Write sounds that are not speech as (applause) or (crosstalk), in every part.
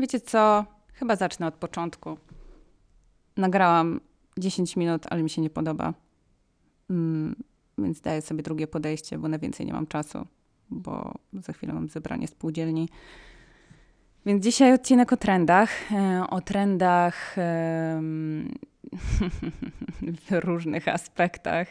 Wiecie co? Chyba zacznę od początku. Nagrałam 10 minut, ale mi się nie podoba. Mm, więc daję sobie drugie podejście, bo na więcej nie mam czasu, bo za chwilę mam zebranie spółdzielni. Więc dzisiaj odcinek o trendach. E, o trendach (laughs) w różnych aspektach.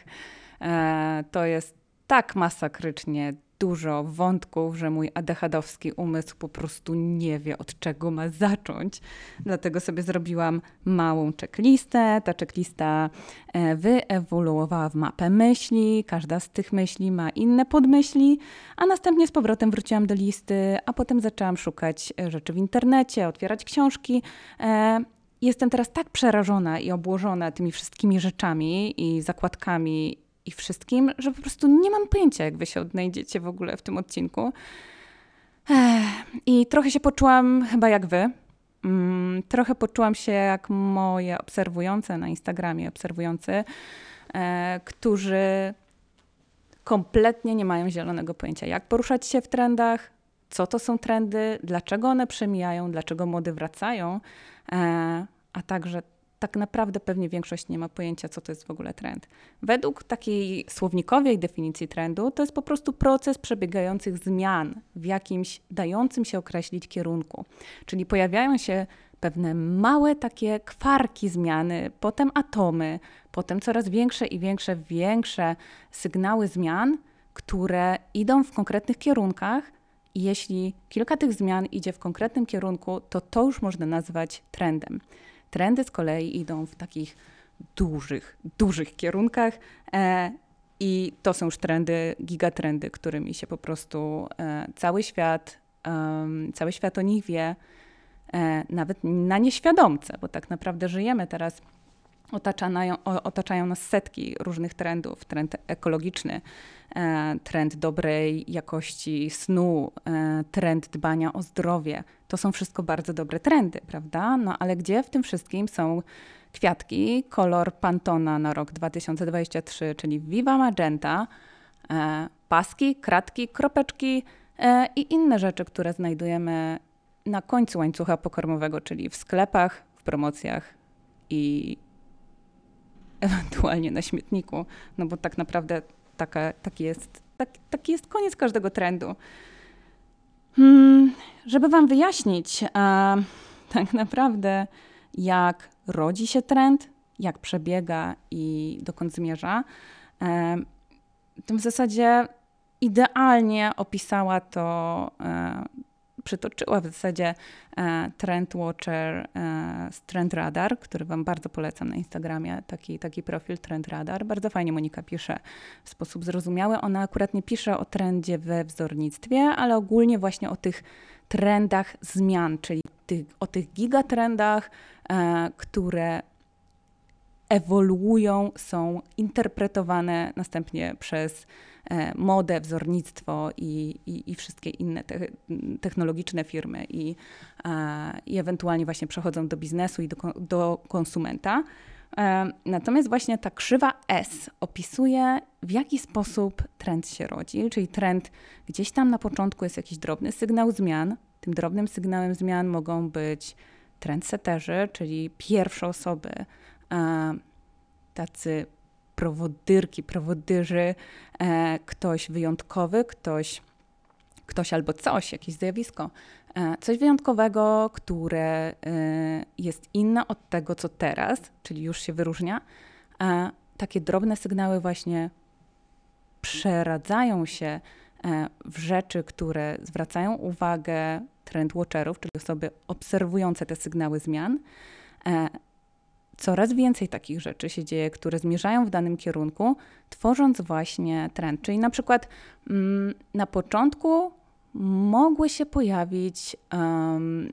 E, to jest tak masakrycznie dużo wątków, że mój adechadowski umysł po prostu nie wie, od czego ma zacząć. Dlatego sobie zrobiłam małą checklistę. Ta checklista e, wyewoluowała w mapę myśli. Każda z tych myśli ma inne podmyśli, a następnie z powrotem wróciłam do listy, a potem zaczęłam szukać e, rzeczy w internecie, otwierać książki. E, jestem teraz tak przerażona i obłożona tymi wszystkimi rzeczami i zakładkami i wszystkim, że po prostu nie mam pojęcia, jak wy się odnajdziecie w ogóle w tym odcinku. I trochę się poczułam chyba jak wy. Mm, trochę poczułam się jak moje obserwujące na Instagramie, obserwujący, e, którzy kompletnie nie mają zielonego pojęcia, jak poruszać się w trendach, co to są trendy, dlaczego one przemijają, dlaczego mody wracają, e, a także tak naprawdę pewnie większość nie ma pojęcia, co to jest w ogóle trend. Według takiej słownikowej definicji trendu, to jest po prostu proces przebiegających zmian w jakimś dającym się określić kierunku. Czyli pojawiają się pewne małe takie kwarki zmiany, potem atomy, potem coraz większe i większe, większe sygnały zmian, które idą w konkretnych kierunkach. I jeśli kilka tych zmian idzie w konkretnym kierunku, to to już można nazwać trendem. Trendy z kolei idą w takich dużych, dużych kierunkach. E, I to są już trendy, gigatrendy, którymi się po prostu e, cały świat, cały świat o nich wie, e, nawet na nieświadomce, bo tak naprawdę żyjemy teraz otaczają, otaczają nas setki różnych trendów. Trend ekologiczny, e, trend dobrej jakości snu, e, trend dbania o zdrowie. To są wszystko bardzo dobre trendy, prawda? No ale gdzie w tym wszystkim są kwiatki, kolor Pantona na rok 2023, czyli Viva Magenta, e, paski, kratki, kropeczki i inne rzeczy, które znajdujemy na końcu łańcucha pokarmowego, czyli w sklepach, w promocjach i ewentualnie na śmietniku, no bo tak naprawdę taka, taki, jest, tak, taki jest koniec każdego trendu. Hmm, żeby Wam wyjaśnić, a, tak naprawdę jak rodzi się trend, jak przebiega i dokąd zmierza, e, w zasadzie idealnie opisała to e, przytoczyła w zasadzie e, Trend Watcher e, z Trend Radar, który Wam bardzo polecam na Instagramie, taki, taki profil Trend Radar. Bardzo fajnie Monika pisze w sposób zrozumiały. Ona akurat nie pisze o trendzie we wzornictwie, ale ogólnie właśnie o tych trendach zmian, czyli tych, o tych gigatrendach, e, które ewoluują, są interpretowane następnie przez modę, wzornictwo i, i, i wszystkie inne te, technologiczne firmy i, i ewentualnie właśnie przechodzą do biznesu i do, do konsumenta. E, natomiast właśnie ta krzywa S opisuje, w jaki sposób trend się rodzi, czyli trend gdzieś tam na początku jest jakiś drobny sygnał zmian. Tym drobnym sygnałem zmian mogą być trendseterzy, czyli pierwsze osoby, e, tacy prowodyrki, prowodyrzy, e, ktoś wyjątkowy, ktoś, ktoś albo coś, jakieś zjawisko, e, coś wyjątkowego, które e, jest inne od tego, co teraz, czyli już się wyróżnia. Takie drobne sygnały właśnie przeradzają się w rzeczy, które zwracają uwagę trend watcherów, czyli osoby obserwujące te sygnały zmian coraz więcej takich rzeczy się dzieje, które zmierzają w danym kierunku, tworząc właśnie trend. Czyli na przykład mm, na początku mogły się pojawić, um,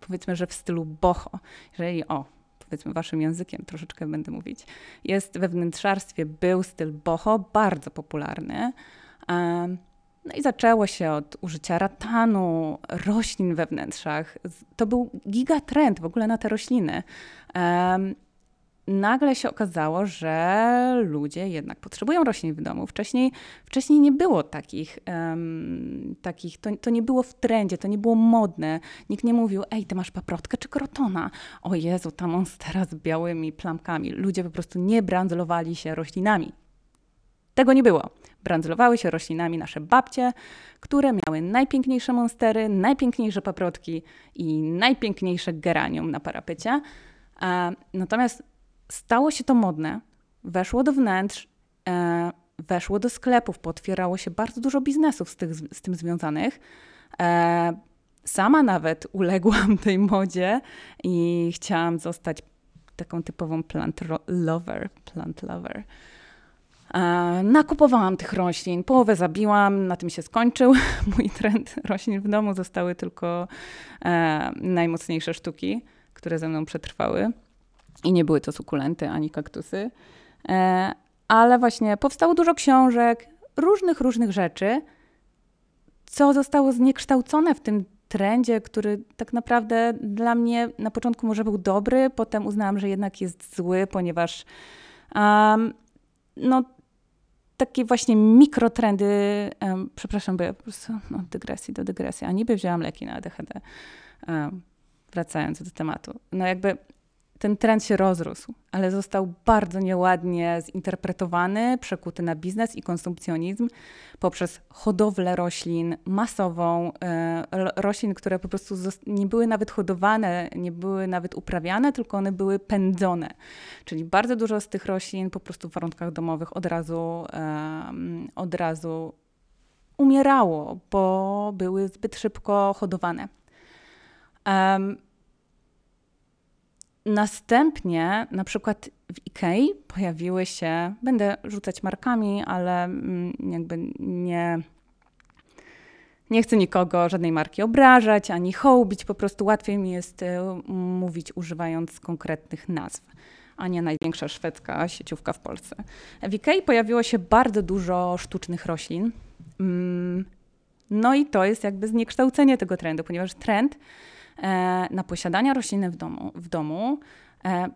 powiedzmy, że w stylu boho, jeżeli o, powiedzmy waszym językiem troszeczkę będę mówić, jest we wnętrzarstwie, był styl boho bardzo popularny. Um, no i zaczęło się od użycia ratanu, roślin we wnętrzach. To był gigatrend w ogóle na te rośliny. Um, nagle się okazało, że ludzie jednak potrzebują roślin w domu. Wcześniej, wcześniej nie było takich, um, takich to, to nie było w trendzie, to nie było modne. Nikt nie mówił, ej, ty masz paprotkę czy krotona? O Jezu, ta monstera z białymi plamkami. Ludzie po prostu nie brandzlowali się roślinami. Tego nie było. Brandzlowały się roślinami nasze babcie, które miały najpiękniejsze monstery, najpiękniejsze paprotki i najpiękniejsze geranium na parapecie. Natomiast stało się to modne, weszło do wnętrz, e, weszło do sklepów, potwierało się bardzo dużo biznesów z, tych, z tym związanych. E, sama nawet (laughs) uległam tej modzie i chciałam zostać taką typową plant lover. Plant lover. E, nakupowałam tych roślin, połowę zabiłam, na tym się skończył (laughs) mój trend roślin w domu. Zostały tylko najmocniejsze sztuki, które ze mną przetrwały. I nie były to sukulenty ani kaktusy. E, ale właśnie powstało dużo książek, różnych, różnych rzeczy, co zostało zniekształcone w tym trendzie, który tak naprawdę dla mnie na początku może był dobry, potem uznałam, że jednak jest zły, ponieważ um, no, takie właśnie mikrotrendy, um, przepraszam, bo ja po prostu no, dygresji do dygresji, a niby wzięłam leki na ADHD, um, wracając do tematu. No jakby ten trend się rozrósł, ale został bardzo nieładnie zinterpretowany, przekuty na biznes i konsumpcjonizm poprzez hodowlę roślin masową, e, roślin, które po prostu nie były nawet hodowane, nie były nawet uprawiane, tylko one były pędzone. Czyli bardzo dużo z tych roślin po prostu w warunkach domowych od razu, od razu umierało, bo były zbyt szybko hodowane. Następnie, na przykład w Ikei pojawiły się, będę rzucać markami, ale mm, jakby nie, nie chcę nikogo, żadnej marki obrażać ani hołbić, po prostu łatwiej mi jest y, mówić używając konkretnych nazw, a nie największa szwedzka sieciówka w Polsce. W Ikei pojawiło się bardzo dużo sztucznych roślin. Mm, no i to jest jakby zniekształcenie tego trendu, ponieważ trend na posiadanie rośliny w domu, w domu e,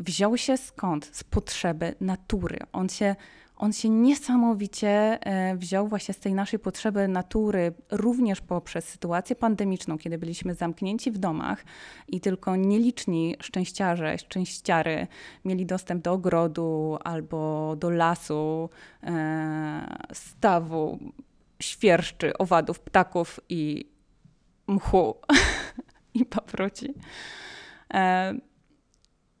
wziął się skąd? Z potrzeby natury. On się, on się niesamowicie e, wziął właśnie z tej naszej potrzeby natury, również poprzez sytuację pandemiczną, kiedy byliśmy zamknięci w domach i tylko nieliczni szczęściarze, szczęściary mieli dostęp do ogrodu albo do lasu, stawu, świerszczy, owadów, ptaków i mchu. (laughs) (laughs) i paproci. E,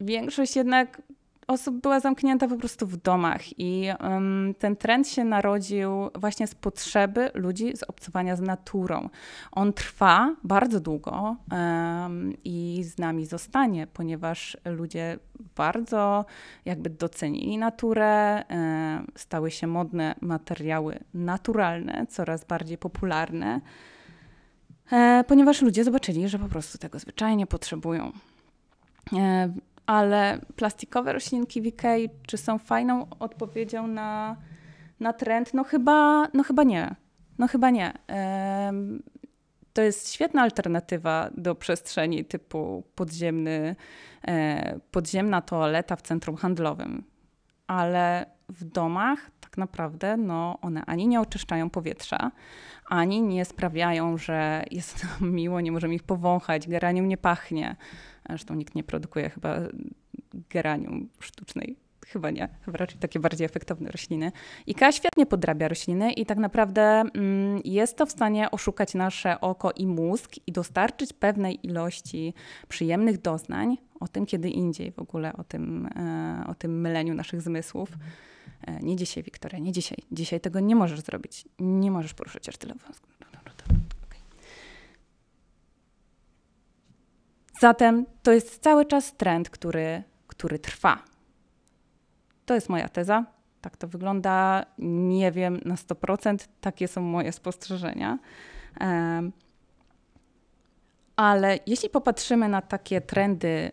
większość jednak osób była zamknięta po prostu w domach i um, ten trend się narodził właśnie z potrzeby ludzi z obcowania z naturą. On trwa bardzo długo um, i z nami zostanie, ponieważ ludzie bardzo jakby docenili naturę, um, stały się modne materiały naturalne, coraz bardziej popularne. E, ponieważ ludzie zobaczyli, że po prostu tego zwyczajnie potrzebują. E, ale plastikowe roślinki Ikei, czy są fajną odpowiedzią na, na trend? No chyba, no chyba nie. No chyba nie. E, to jest świetna alternatywa do przestrzeni typu podziemny, podziemna toaleta w centrum handlowym. Ale w domach tak naprawdę no, one ani nie oczyszczają powietrza, ani nie sprawiają, że jest nam (laughs) miło, nie możemy ich powąchać, geranium nie pachnie. Zresztą nikt nie produkuje chyba geranium sztucznej. Chyba nie, chyba raczej takie bardziej efektowne rośliny. IKEA świetnie podrabia rośliny i tak naprawdę mm, jest to w stanie oszukać nasze oko i mózg i dostarczyć pewnej ilości przyjemnych doznań. O tym kiedy indziej w ogóle, o tym, e, o tym myleniu naszych zmysłów. E, nie dzisiaj, Wiktoria, nie dzisiaj. Dzisiaj tego nie możesz zrobić. Nie możesz poruszyć aż tyle wąsku. Zatem to jest cały czas trend, który, który trwa. To jest moja teza. Tak to wygląda. Nie wiem na 100%. Takie są moje spostrzeżenia. Ale jeśli popatrzymy na takie trendy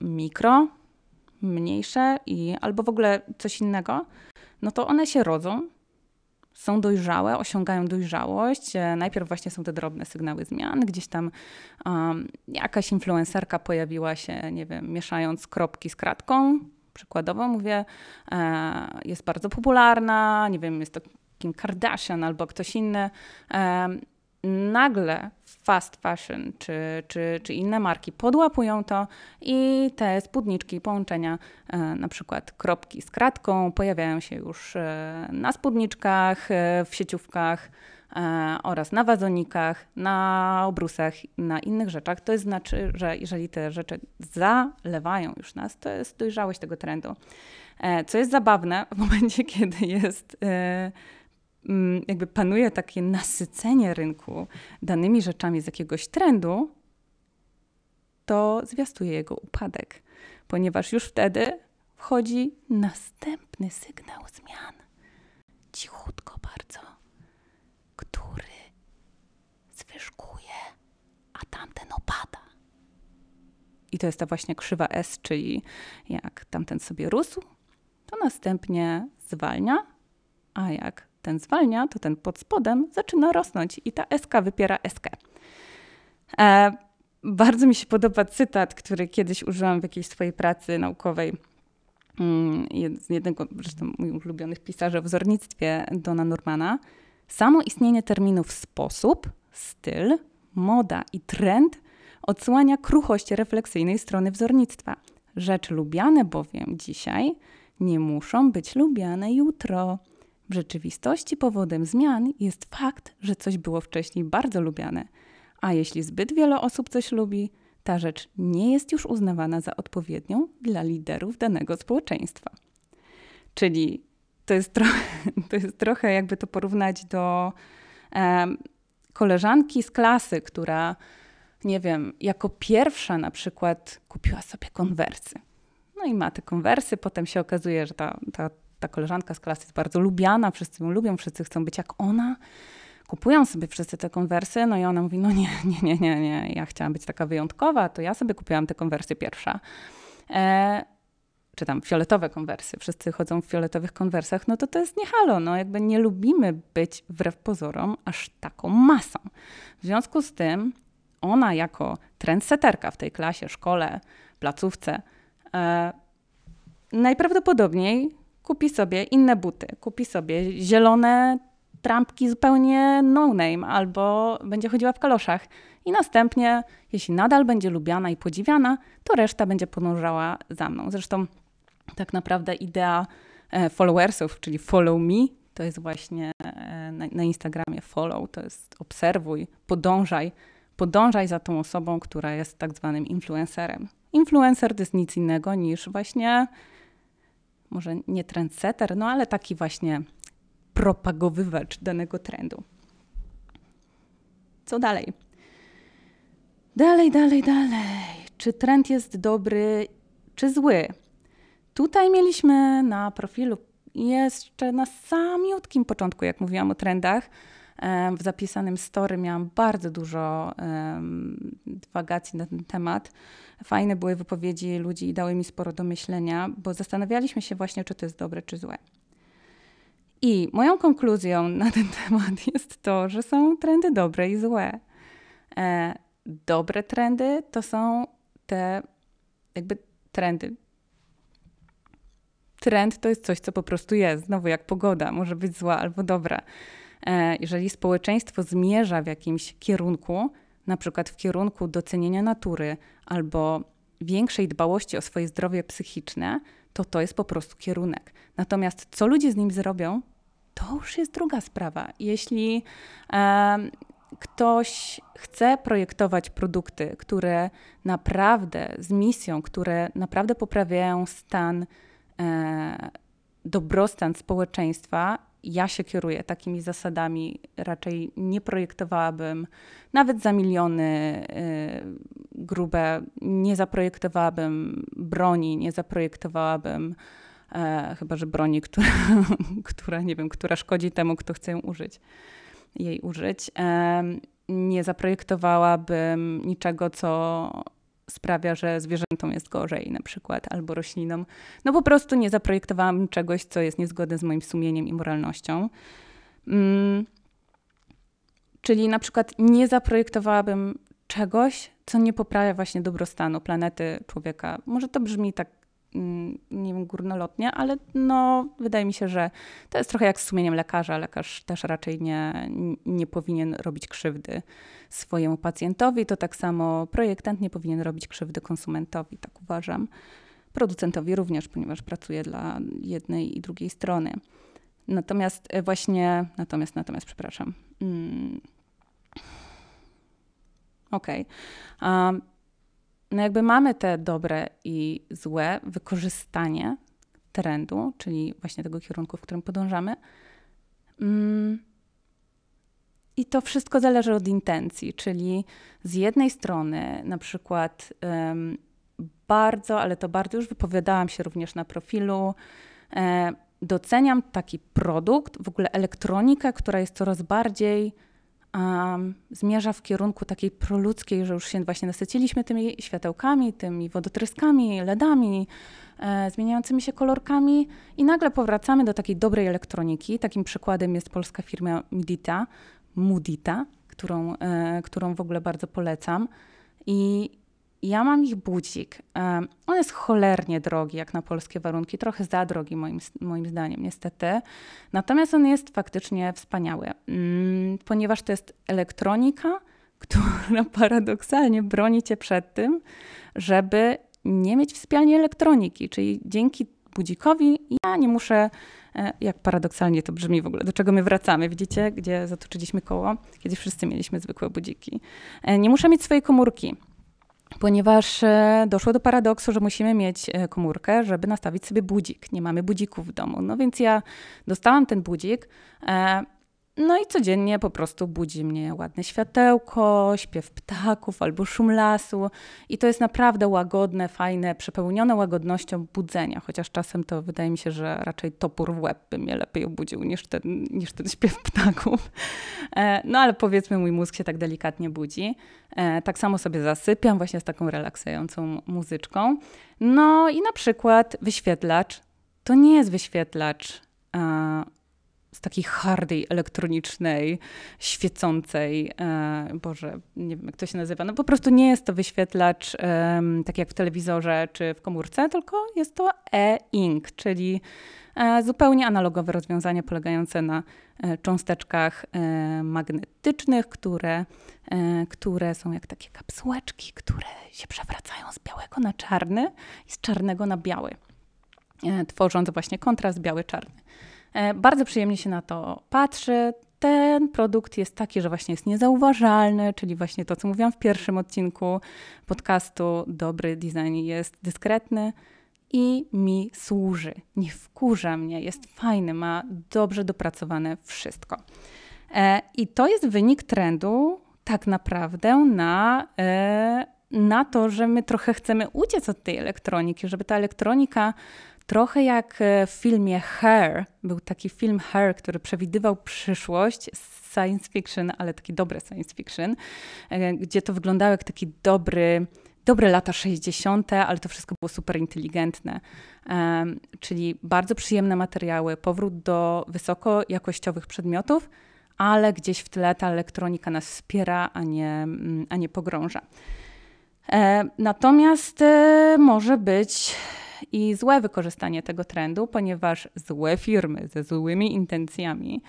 mikro, mniejsze i albo w ogóle coś innego, no to one się rodzą, są dojrzałe, osiągają dojrzałość. E, najpierw właśnie są te drobne sygnały zmian, gdzieś tam um, jakaś influencerka pojawiła się, nie wiem, mieszając kropki z kratką. Przykładowo mówię, e, jest bardzo popularna, nie wiem, jest to Kim Kardashian albo ktoś inny. E, nagle fast fashion czy, czy, czy inne marki podłapują to i te spódniczki, połączenia, e, na przykład kropki z kratką, pojawiają się już e, na spódniczkach, e, w sieciówkach oraz na wazonikach, na obrusach, na innych rzeczach. To znaczy, że jeżeli te rzeczy zalewają już nas, to jest dojrzałość tego trendu. Co jest zabawne w momencie, (laughs) kiedy jest jakby panuje takie nasycenie rynku danymi rzeczami z jakiegoś trendu, to zwiastuje jego upadek, ponieważ już wtedy wchodzi następny sygnał zmian. Cichutko bardzo, który zwyżkuje, a tamten opada. I to jest ta właśnie krzywa S, czyli jak tamten sobie rósł, to następnie zwalnia, a jak ten zwalnia, to ten pod spodem zaczyna rosnąć i ta SK wypiera SK. E, bardzo mi się podoba cytat, który kiedyś użyłam w jakiejś swojej pracy naukowej mm, z jednego zresztą moich ulubionych pisarzy w wzornictwie Dona Normana. Samo istnienie terminów sposób, styl, moda i trend odsłania kruchość refleksyjnej strony wzornictwa. Rzeczy lubiane bowiem dzisiaj nie muszą być lubiane jutro. W rzeczywistości powodem zmian jest fakt, że coś było wcześniej bardzo lubiane, a jeśli zbyt wiele osób coś lubi, ta rzecz nie jest już uznawana za odpowiednią dla liderów danego społeczeństwa. Czyli to jest, trochę, (laughs) to jest trochę jakby to porównać do koleżanki z klasy, która, nie wiem, jako pierwsza na przykład kupiła sobie konwersy. No i ma te konwersy, potem się okazuje, że ta, ta ta koleżanka z klasy jest bardzo lubiana, wszyscy ją lubią, wszyscy chcą być jak ona. Kupują sobie wszyscy te konwersy, no i ona mówi, no nie, (laughs) nie, nie, nie, nie, ja chciałam być taka wyjątkowa, to ja sobie kupiłam te konwersy pierwsza. E, czy tam fioletowe konwersy, wszyscy chodzą w fioletowych konwersach, no to to jest nie halo, no jakby nie lubimy być wbrew pozorom aż taką masą. W związku z tym ona jako trendseterka w tej klasie, szkole, placówce, e, najprawdopodobniej kupi sobie inne buty, kupi sobie zielone trampki zupełnie no name, albo będzie chodziła w kaloszach. I następnie, jeśli nadal będzie lubiana i podziwiana, to reszta będzie podążała za mną. Zresztą tak naprawdę idea e, followersów, czyli follow me, to jest właśnie e, na, na Instagramie follow, to jest obserwuj, podążaj, podążaj za tą osobą, która jest tak zwanym influencerem. Influencer to jest nic innego niż właśnie może nie trendsetter, no ale taki właśnie propagowywacz danego trendu. Co dalej? Dalej, dalej, dalej. Czy trend jest dobry, czy zły? Tutaj mieliśmy na profilu jeszcze na samiutkim początku, jak mówiłam o trendach, w zapisanym story miałam bardzo dużo dywagacji na ten temat. Fajne były wypowiedzi ludzi i dały mi sporo do myślenia, bo zastanawialiśmy się właśnie, czy to jest dobre, czy złe. I moją konkluzją na ten (laughs) temat jest to, że są trendy dobre i złe. E, dobre trendy to są te jakby trendy. Trend to jest coś, co po prostu jest. Znowu jak pogoda, może być zła albo dobra. E, jeżeli społeczeństwo zmierza w jakimś kierunku, na przykład w kierunku docenienia natury albo większej dbałości o swoje zdrowie psychiczne, to to jest po prostu kierunek. Natomiast co ludzie z nim zrobią, to już jest druga sprawa. Jeśli e, ktoś chce projektować produkty, które naprawdę z misją, które naprawdę poprawiają stan, e, dobrostan społeczeństwa ja się kieruję takimi zasadami. Raczej nie projektowałabym nawet za miliony y, grube, nie zaprojektowałabym broni, nie zaprojektowałabym e, chyba, że broni, (laughs) która, która, nie wiem, która szkodzi temu, kto chce ją użyć, jej użyć. E, nie zaprojektowałabym niczego, co sprawia, że zwierzętom jest gorzej na przykład, albo roślinom. No po prostu nie zaprojektowałam czegoś, co jest niezgodne z moim sumieniem i moralnością. Mm, czyli na przykład nie zaprojektowałabym czegoś, co nie poprawia właśnie dobrostanu planety człowieka. Może to brzmi tak nie wiem, górnolotnie, ale no, wydaje mi się, że to jest trochę jak z sumieniem lekarza. Lekarz też raczej nie, nie powinien robić krzywdy swojemu pacjentowi. To tak samo projektant nie powinien robić krzywdy konsumentowi, tak uważam. Producentowi również, ponieważ pracuje dla jednej i drugiej strony. Natomiast e, właśnie, natomiast, natomiast, przepraszam. Hmm. Okej. Okay no jakby mamy te dobre i złe wykorzystanie trendu, czyli właśnie tego kierunku, w którym podążamy. Mm. I to wszystko zależy od intencji, czyli z jednej strony na przykład um, bardzo, ale to bardzo już wypowiadałam się również na profilu, e, doceniam taki produkt, w ogóle elektronikę, która jest coraz bardziej um, zmierza w kierunku takiej proludzkiej, że już się właśnie nasyciliśmy tymi światełkami, tymi wodotryskami, LEDami, e, zmieniającymi się kolorkami i nagle powracamy do takiej dobrej elektroniki. Takim przykładem jest polska firma Midita, Mudita, którą, e, którą w ogóle bardzo polecam. I ja mam ich budzik. On jest cholernie drogi, jak na polskie warunki, trochę za drogi moim, moim zdaniem, niestety. Natomiast on jest faktycznie wspaniały, mm, ponieważ to jest elektronika, (laughs) która paradoksalnie broni cię przed tym, żeby nie mieć w elektroniki, czyli dzięki budzikowi ja nie muszę, e, jak paradoksalnie to brzmi w ogóle, do czego my wracamy, widzicie, gdzie zatoczyliśmy koło, kiedy wszyscy mieliśmy zwykłe budziki. E, nie muszę mieć swojej komórki, ponieważ e, doszło do paradoksu, że musimy mieć e, komórkę, żeby nastawić sobie budzik. Nie mamy budzików w domu. No więc ja dostałam ten budzik. No i codziennie po prostu budzi mnie ładne światełko, śpiew ptaków albo szum lasu. I to jest naprawdę łagodne, fajne, przepełnione łagodnością budzenia. Chociaż czasem to wydaje mi się, że raczej topór w łeb by mnie lepiej obudził niż ten, niż ten śpiew ptaków. E, no ale powiedzmy, mój mózg się tak delikatnie budzi. E, tak samo sobie zasypiam właśnie z taką relaksującą muzyczką. No i na przykład wyświetlacz. To nie jest wyświetlacz e, z takiej hardej, elektronicznej, świecącej, e, Boże, nie wiem jak to się nazywa, no po prostu nie jest to wyświetlacz e, tak jak w telewizorze czy w komórce, tylko jest to e-ink, czyli e, zupełnie analogowe rozwiązanie polegające na e, cząsteczkach e, magnetycznych, które, e, które są jak takie kapsułeczki, które się przewracają z białego na czarny i z czarnego na biały, tworząc właśnie kontrast biały-czarny. E, bardzo przyjemnie się na to patrzy. Ten produkt jest taki, że właśnie jest niezauważalny, czyli właśnie to, co mówiłam w pierwszym odcinku podcastu, dobry design jest dyskretny i mi służy. Nie wkurza mnie, jest fajny, ma dobrze dopracowane wszystko. E, I to jest wynik trendu tak naprawdę na, e, na to, że my trochę chcemy uciec od tej elektroniki, żeby ta elektronika Trochę jak e, w filmie Her, był taki film Her, który przewidywał przyszłość, science fiction, ale taki dobry science fiction, e, gdzie to wyglądało jak taki dobry, dobre lata 60., ale to wszystko było super inteligentne. Czyli bardzo przyjemne materiały, powrót do wysoko jakościowych przedmiotów, ale gdzieś w tle ta elektronika nas wspiera, a nie, mm, a nie pogrąża. E, natomiast może być i złe wykorzystanie tego trendu, ponieważ złe firmy ze złymi intencjami,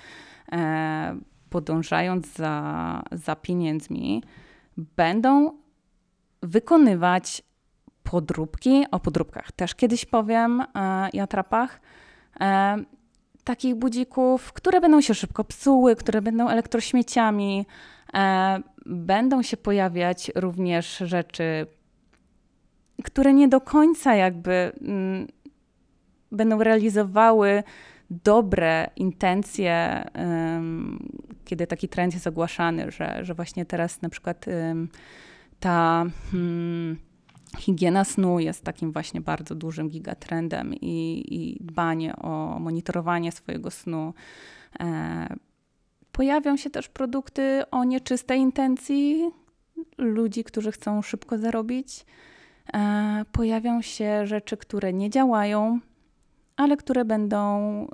e, podążając za, za pieniędzmi, będą wykonywać podróbki, o podróbkach też kiedyś powiem e, i atrapach, e, takich budzików, które będą się szybko psuły, które będą elektrośmieciami. E, będą się pojawiać również rzeczy które nie do końca jakby mm, będą realizowały dobre intencje, um, kiedy taki trend jest ogłaszany, że, że właśnie teraz na przykład um, ta um, higiena snu jest takim właśnie bardzo dużym gigatrendem i, i dbanie o monitorowanie swojego snu. E, pojawią się też produkty o nieczystej intencji ludzi, którzy chcą szybko zarobić. E, pojawią się rzeczy, które nie działają, ale które będą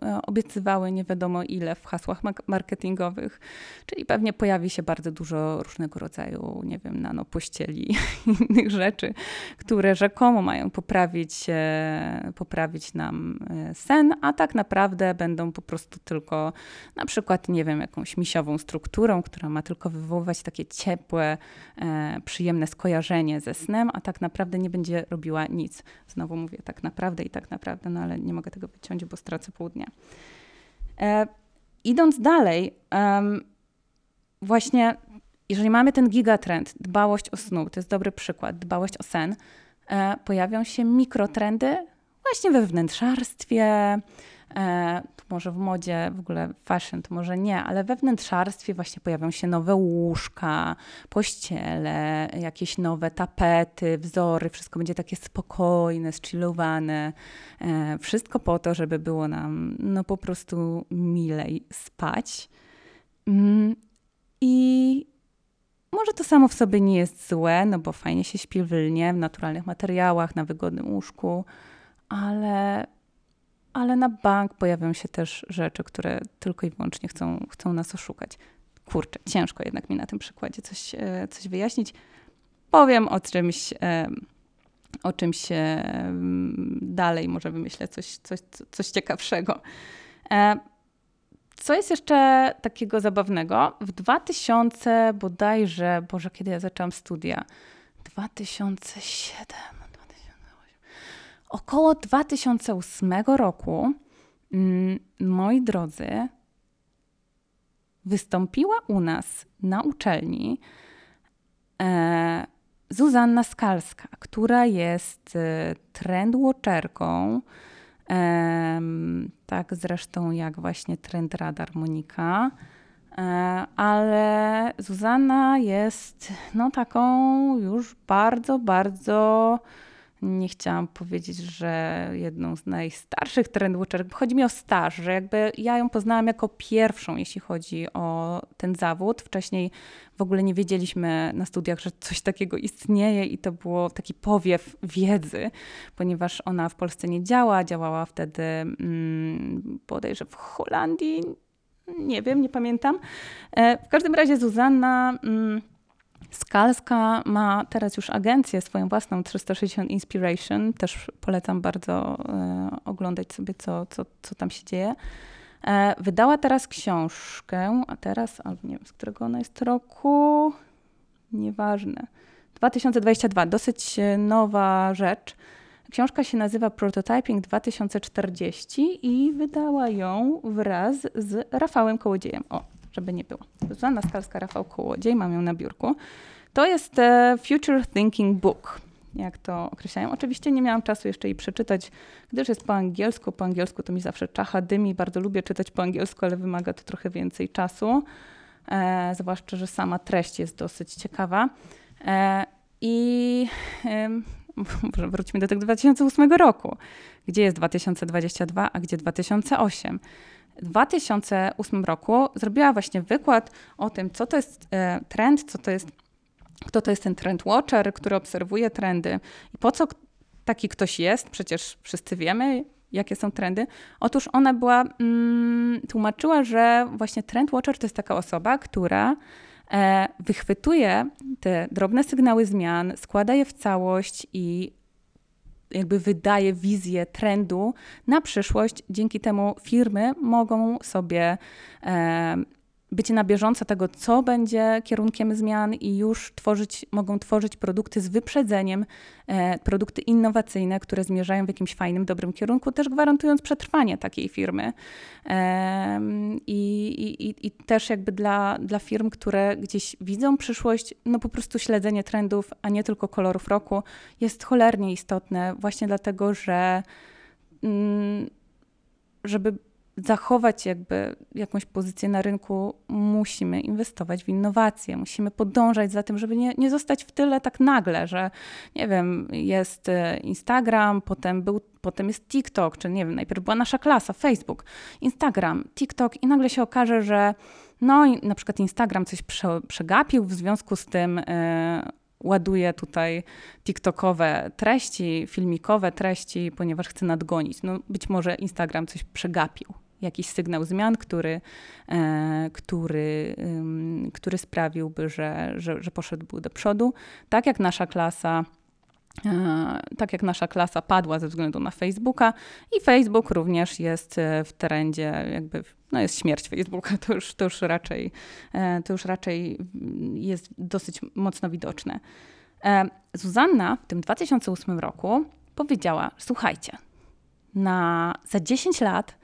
e, obiecywały nie wiadomo ile w hasłach marketingowych. Czyli pewnie pojawi się bardzo dużo różnego rodzaju, nie wiem, nanopościeli i (laughs) innych rzeczy, które rzekomo mają poprawić, e, poprawić nam e, sen, a tak naprawdę będą po prostu tylko na przykład, nie wiem, jakąś misiową strukturą, która ma tylko wywoływać takie ciepłe, przyjemne skojarzenie ze snem, a tak naprawdę nie będzie robiła nic. Znowu mówię tak naprawdę i tak naprawdę, no ale nie mogę tego wyciąć, bo stracę pół dnia. E, idąc dalej, um, właśnie jeżeli mamy ten gigatrend, dbałość o snu, to jest dobry przykład, dbałość o sen, e, pojawią się mikrotrendy właśnie we wnętrzarstwie, to może w modzie, w ogóle fashion, to może nie, ale we wnętrzarstwie właśnie pojawią się nowe łóżka, pościele, jakieś nowe tapety, wzory, wszystko będzie takie spokojne, zchillowane. E, wszystko po to, żeby było nam no po prostu milej spać. Mm, I może to samo w sobie nie jest złe, no bo fajnie się śpi w lnie, w naturalnych materiałach, na wygodnym łóżku, ale ale na bank pojawią się też rzeczy, które tylko i wyłącznie chcą, chcą nas oszukać. Kurczę, ciężko jednak mi na tym przykładzie coś, e, coś wyjaśnić. Powiem o czymś, e, o czymś dalej, może wymyślę coś, coś, coś ciekawszego. E, co jest jeszcze takiego zabawnego? W 2000 bodajże, Boże, kiedy ja zaczęłam studia? 2007 Około 2008 roku, mm, moi drodzy, wystąpiła u nas na uczelni e, Zuzanna Skalska, która jest e, e, tak zresztą jak właśnie Trend Radar Monika. E, ale Zuzanna jest no taką już bardzo, bardzo nie chciałam powiedzieć, że jedną z najstarszych trendwatcherek, chodzi mi o staż, że jakby ja ją poznałam jako pierwszą, jeśli chodzi o ten zawód. Wcześniej w ogóle nie wiedzieliśmy na studiach, że coś takiego istnieje i to było taki powiew wiedzy, ponieważ ona w Polsce nie działa, działała wtedy hmm, bodajże w Holandii, nie wiem, nie pamiętam. E, w każdym razie Zuzanna... Hmm, Skalska ma teraz już agencję swoją własną 360 Inspiration. Też polecam bardzo e, oglądać sobie, co, co, co tam się dzieje. E, wydała teraz książkę, a teraz, albo nie wiem, z którego ona jest roku, nieważne. 2022, dosyć e, nowa rzecz. Książka się nazywa Prototyping 2040 i wydała ją wraz z Rafałem Kołodziejem. O, żeby nie było. Zuzanna Skalska, Rafał Kołodziej, mam ją na biurku. To jest e, Future Thinking Book, jak to określają. Oczywiście nie miałam czasu jeszcze jej przeczytać, gdyż jest po angielsku. Po angielsku to mi zawsze czacha dymi. Bardzo lubię czytać po angielsku, ale wymaga to trochę więcej czasu. E, zwłaszcza, że sama treść jest dosyć ciekawa. E, I (laughs) e, wróćmy do tego 2008 roku. Gdzie jest 2022, a gdzie 2008? W 2008 roku zrobiła właśnie wykład o tym, co to jest e, trend, co to jest, kto to jest ten trend watcher, który obserwuje trendy i po co taki ktoś jest, przecież wszyscy wiemy, jakie są trendy. Otóż ona była, mm, tłumaczyła, że właśnie trend watcher to jest taka osoba, która e, wychwytuje te drobne sygnały zmian, składa je w całość i jakby wydaje wizję trendu na przyszłość. Dzięki temu firmy mogą sobie e, być na bieżąco tego, co będzie kierunkiem zmian i już tworzyć, mogą tworzyć produkty z wyprzedzeniem, e, produkty innowacyjne, które zmierzają w jakimś fajnym, dobrym kierunku, też gwarantując przetrwanie takiej firmy. E, i, i, I też jakby dla, dla firm, które gdzieś widzą przyszłość, no po prostu śledzenie trendów, a nie tylko kolorów roku, jest cholernie istotne, właśnie dlatego, że mm, żeby zachować jakby jakąś pozycję na rynku, musimy inwestować w innowacje, musimy podążać za tym, żeby nie, nie zostać w tyle tak nagle, że nie wiem, jest e, Instagram, potem, był, potem jest TikTok, czy nie wiem, najpierw była nasza klasa, Facebook, Instagram, TikTok i nagle się okaże, że no na przykład Instagram coś prze, przegapił, w związku z tym yy, ładuje tutaj TikTokowe treści, filmikowe treści, ponieważ chce nadgonić. No, być może Instagram coś przegapił, jakiś sygnał zmian, który, e, który, który sprawiłby, że, że, że poszedłby do przodu. Tak jak nasza klasa E, tak jak nasza klasa padła ze względu na Facebooka i Facebook również jest e, w trendzie, jakby no jest śmierć Facebooka, to już, to już, raczej, to już raczej jest dosyć mocno widoczne. Zuzanna w tym 2008 roku powiedziała, słuchajcie, na, za 10 lat,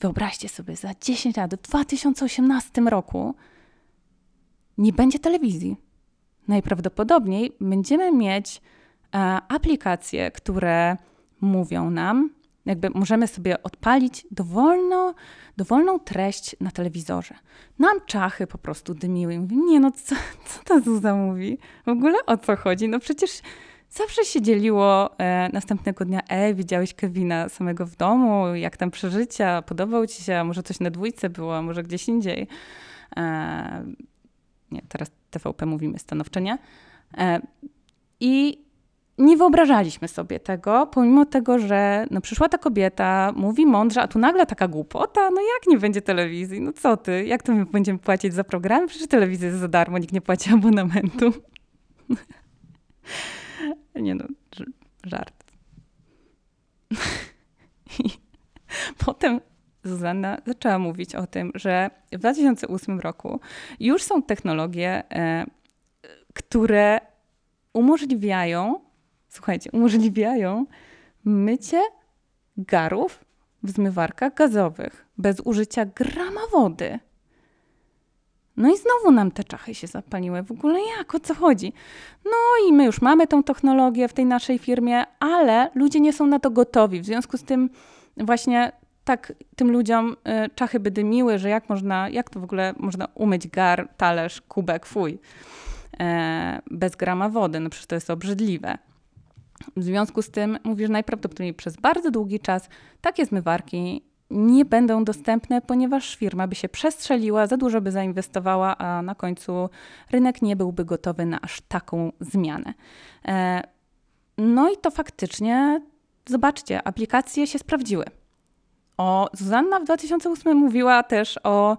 wyobraźcie sobie, za 10 lat, w 2018 roku nie będzie telewizji. Najprawdopodobniej będziemy mieć E, aplikacje, które mówią nam, jakby możemy sobie odpalić dowolno, dowolną treść na telewizorze. Nam czachy po prostu dymiły. Mówię, nie no, co, co ta Zuza mówi? W ogóle o co chodzi? No przecież zawsze się dzieliło e, następnego dnia, ej, widziałeś Kevina samego w domu, jak tam przeżycia, podobał ci się, może coś na dwójce było, może gdzieś indziej. E, nie, teraz TVP mówimy stanowczo nie. E, I nie wyobrażaliśmy sobie tego, pomimo tego, że no, przyszła ta kobieta, mówi mądrze, a tu nagle taka głupota, no jak nie będzie telewizji? No co ty? Jak to my będziemy płacić za programy? Przecież telewizja jest za darmo, nikt nie płaci (laughs) abonamentu. Nie no, żart. (laughs) I potem Zuzanna zaczęła mówić o tym, że w 2008 roku już są technologie, e, które umożliwiają słuchajcie, umożliwiają mycie garów w zmywarkach gazowych bez użycia grama wody. No i znowu nam te czachy się zapaliły. W ogóle jak? O co chodzi? No i my już mamy tą technologię w tej naszej firmie, ale ludzie nie są na to gotowi. W związku z tym właśnie tak tym ludziom y, czachy by dymiły, że jak można, jak to w ogóle można umyć gar, talerz, kubek, fuj, e, bez grama wody. No przecież to jest obrzydliwe. W związku z tym mówisz, najprawdopodobniej przez bardzo długi czas takie zmywarki nie będą dostępne, ponieważ firma by się przestrzeliła, za dużo by zainwestowała, a na końcu rynek nie byłby gotowy na aż taką zmianę. E, no i to faktycznie, zobaczcie, aplikacje się sprawdziły. O, Zuzanna w 2008 mówiła też o,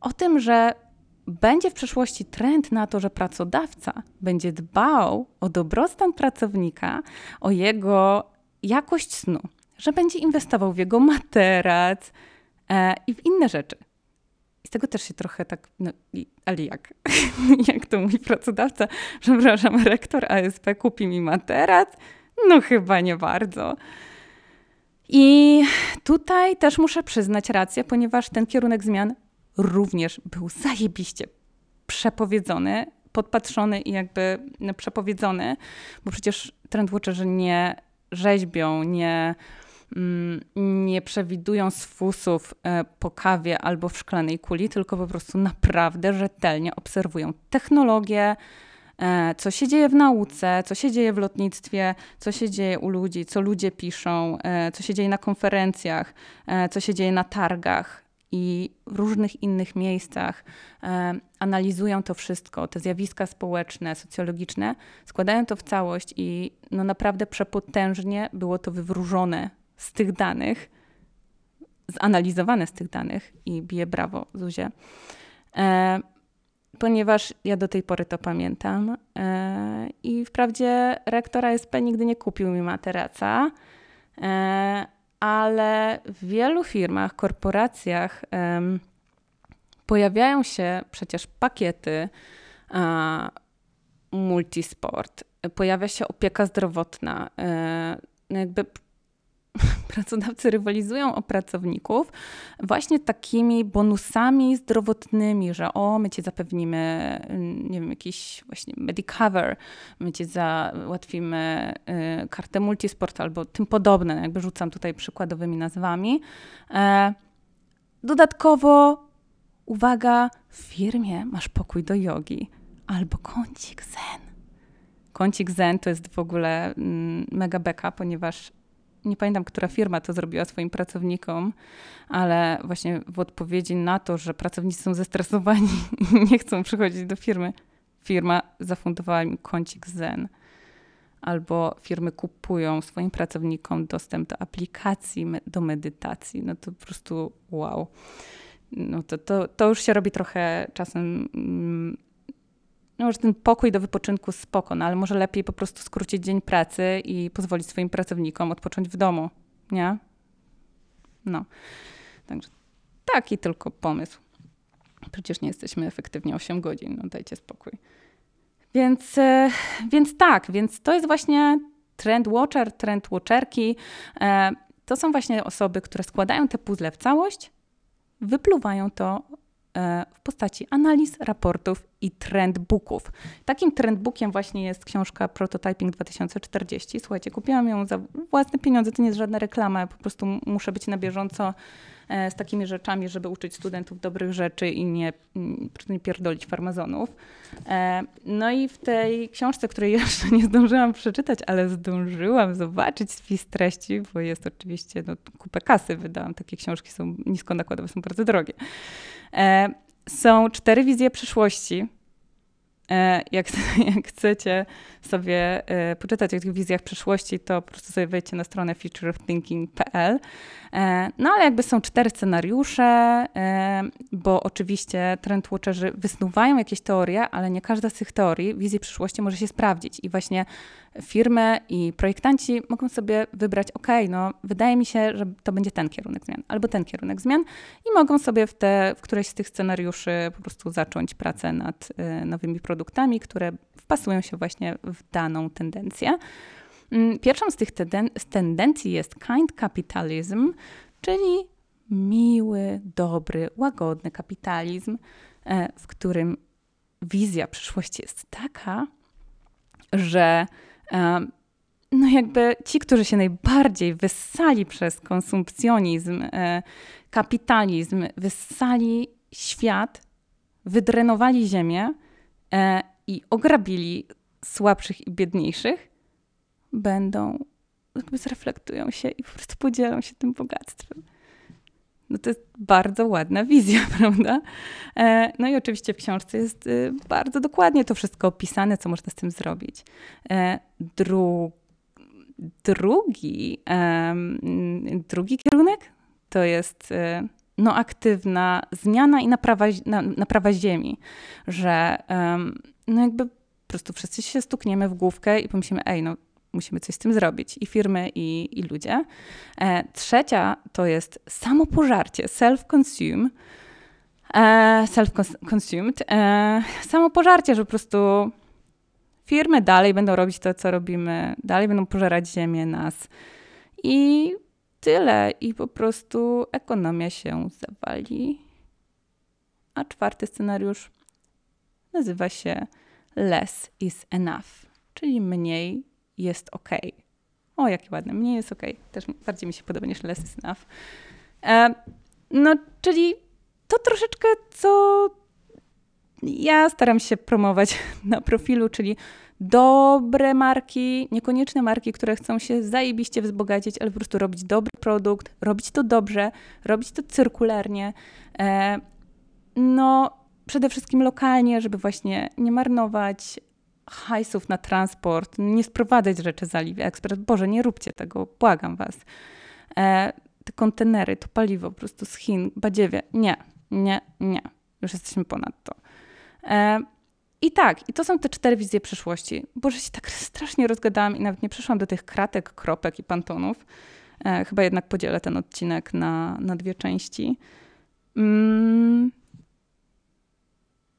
o tym, że będzie w przyszłości trend na to, że pracodawca będzie dbał o dobrostan pracownika, o jego jakość snu, że będzie inwestował w jego materac e, i w inne rzeczy. I z tego też się trochę tak, no, i, ale jak? (laughs) jak to mój pracodawca, przepraszam, rektor ASP kupi mi materac? No chyba nie bardzo. I tutaj też muszę przyznać rację, ponieważ ten kierunek zmian również był zajebiście przepowiedzony, podpatrzony i jakby no, przepowiedzony, bo przecież trendwatcherzy nie rzeźbią, nie, nie przewidują sfusów e, po kawie albo w szklanej kuli, tylko po prostu naprawdę rzetelnie obserwują technologię, e, co się dzieje w nauce, co się dzieje w lotnictwie, co się dzieje u ludzi, co ludzie piszą, e, co się dzieje na konferencjach, co się dzieje na targach i różnych innych miejscach analizują to wszystko, te zjawiska społeczne, socjologiczne, składają to w całość i no naprawdę przepotężnie było to wywróżone z tych danych, zanalizowane z tych danych i bije brawo Zuzie. E, ponieważ ja do tej pory to pamiętam e, i wprawdzie rektora SP nigdy nie kupił mi materaca, e, ale w wielu firmach, korporacjach pojawiają się przecież pakiety multisport, pojawia się opieka zdrowotna. Uh, jakby (laughs) pracodawcy rywalizują o pracowników właśnie takimi bonusami zdrowotnymi, że o, my ci zapewnimy, nie wiem, jakiś właśnie Medicover, my ci załatwimy y, kartę multisport albo tym podobne, jakby rzucam tutaj przykładowymi nazwami. E, dodatkowo, uwaga, w firmie masz pokój do jogi albo kącik zen. Kącik zen to jest w ogóle mm, mega beka, ponieważ nie pamiętam, która firma to zrobiła swoim pracownikom, ale właśnie w odpowiedzi na to, że pracownicy są zestresowani i nie chcą przychodzić do firmy, firma zafundowała mi kącik Zen, albo firmy kupują swoim pracownikom dostęp do aplikacji, do medytacji, no to po prostu wow. No to, to, to już się robi trochę czasem mm, no może ten pokój do wypoczynku spoko, no ale może lepiej po prostu skrócić dzień pracy i pozwolić swoim pracownikom odpocząć w domu, nie? No. Także taki tylko pomysł. Przecież nie jesteśmy efektywnie 8 godzin, no dajcie spokój. Więc, e, więc tak, więc to jest właśnie trend watcher, trend watcherki. E, to są właśnie osoby, które składają te puzzle w całość, wypluwają to w postaci analiz, raportów i trendbooków. Takim trendbookiem właśnie jest książka Prototyping 2040. Słuchajcie, kupiłam ją za własne pieniądze, to nie jest żadna reklama, po prostu muszę być na bieżąco e, z takimi rzeczami, żeby uczyć studentów dobrych rzeczy i nie, nie pierdolić farmazonów. E, no i w tej książce, której jeszcze nie zdążyłam przeczytać, ale zdążyłam zobaczyć spis treści, bo jest oczywiście no, kupę kasy wydałam. Takie książki są nisko nakładowe, są bardzo drogie. E, są cztery wizje przyszłości. E, jak, (laughs) jak chcecie sobie e, poczytać o tych wizjach przyszłości, to po prostu sobie wejdźcie na stronę futureofthinking.pl. No ale jakby są cztery scenariusze, bo oczywiście trendwatcherzy wysnuwają jakieś teorie, ale nie każda z tych teorii, wizji przyszłości może się sprawdzić. I właśnie firmy i projektanci mogą sobie wybrać, ok, no wydaje mi się, że to będzie ten kierunek zmian, albo ten kierunek zmian i mogą sobie w, te, w któreś z tych scenariuszy po prostu zacząć pracę nad y, nowymi produktami, które wpasują się właśnie w daną tendencję. Mm, pierwszą z tych tendencji jest kind capitalism, czyli miły, dobry, łagodny kapitalizm, e, w którym wizja przyszłości jest taka, że no jakby ci, którzy się najbardziej wyssali przez konsumpcjonizm, e, kapitalizm, wyssali świat, wydrenowali ziemię e, i ograbili słabszych i biedniejszych, będą, jakby zreflektują się i po prostu podzielą się tym bogactwem. No to jest bardzo ładna wizja, (laughs) prawda? E, no i oczywiście w książce jest y, bardzo dokładnie to wszystko opisane, co można z tym zrobić. E, dru drugi, drugi kierunek to jest y, no, aktywna zmiana i naprawa, naprawa ziemi, że no jakby po prostu wszyscy się stukniemy w główkę i pomyślimy, ej, no musimy coś z tym zrobić i firmy, i, i ludzie. E, trzecia to jest samopożarcie, self-consume. E, self-consumed. E, samopożarcie, że po prostu firmy dalej będą robić to, co robimy, dalej będą pożerać ziemię, nas. I tyle. I po prostu ekonomia się zawali. A czwarty scenariusz nazywa się Less is enough, czyli mniej jest ok. O, jakie ładne, mnie jest ok. Też bardziej mi się podoba niż less is enough. E, no, czyli to troszeczkę, co ja staram się promować (laughs) na profilu, czyli dobre marki, niekoniecznie marki, które chcą się zajebiście wzbogacić, ale po prostu robić dobry produkt, robić to dobrze, robić to cyrkularnie. E, no, przede wszystkim lokalnie, żeby właśnie nie marnować hajsów na transport, nie sprowadzać rzeczy z AliExpress. Boże, nie róbcie tego, błagam was. E, te kontenery, to paliwo po prostu z Chin, badziewie. Nie, nie, nie. Już jesteśmy ponad to. E, I tak, i to są te cztery wizje przyszłości. Boże, się tak strasznie rozgadałam i nawet nie przeszłam do tych kratek, kropek i pantonów. E, chyba jednak podzielę ten odcinek na, na dwie części. Mm,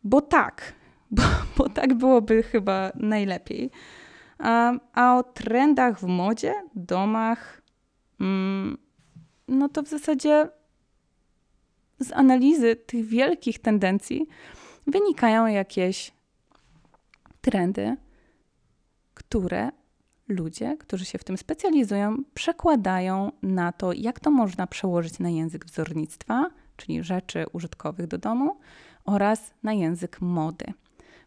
bo tak, (laughs) bo, bo tak byłoby chyba najlepiej. A, o trendach w modzie, domach, mm, no to w zasadzie z analizy tych wielkich tendencji wynikają jakieś trendy, które ludzie, którzy się w tym specjalizują, przekładają na to, jak to można przełożyć na język wzornictwa, czyli rzeczy użytkowych do domu, oraz na język mody.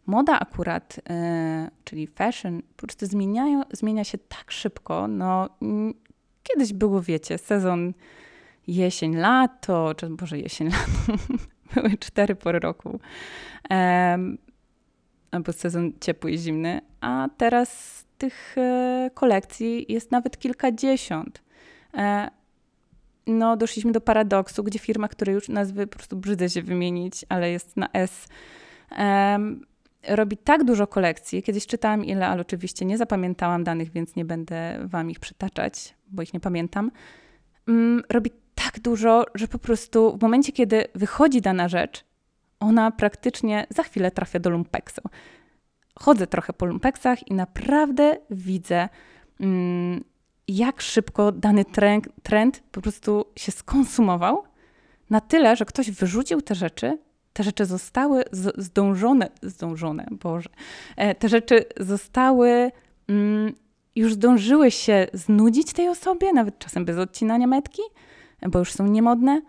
Moda akurat, yy, czyli fashion, po prostu zmieniają, zmienia się tak szybko. No, kiedyś było, wiecie, sezon jesień, lato, czy może jesień, (laughs) lato, były cztery pory roku. albo sezon ciepły i zimny, a teraz tych e, kolekcji jest nawet kilkadziesiąt. E, no, doszliśmy do paradoksu, gdzie firma, której już nazwy po prostu brzydzę się wymienić, ale jest na S, robi tak dużo kolekcji. Kiedyś czytałam ile, ale oczywiście nie zapamiętałam danych, więc nie będę wam ich przytaczać, bo ich nie pamiętam. Mm, robi tak dużo, że po prostu w momencie, kiedy wychodzi dana rzecz, ona praktycznie za chwilę trafia do lumpeksu. Chodzę trochę po lumpeksach i naprawdę widzę, mm, jak szybko dany trend, trend po prostu się skonsumował, na tyle, że ktoś wyrzucił te rzeczy, te rzeczy zostały zdążone, zdążone, Boże, e, te rzeczy zostały, mm, już zdążyły się znudzić tej osobie, nawet czasem bez odcinania metki, bo już są niemodne,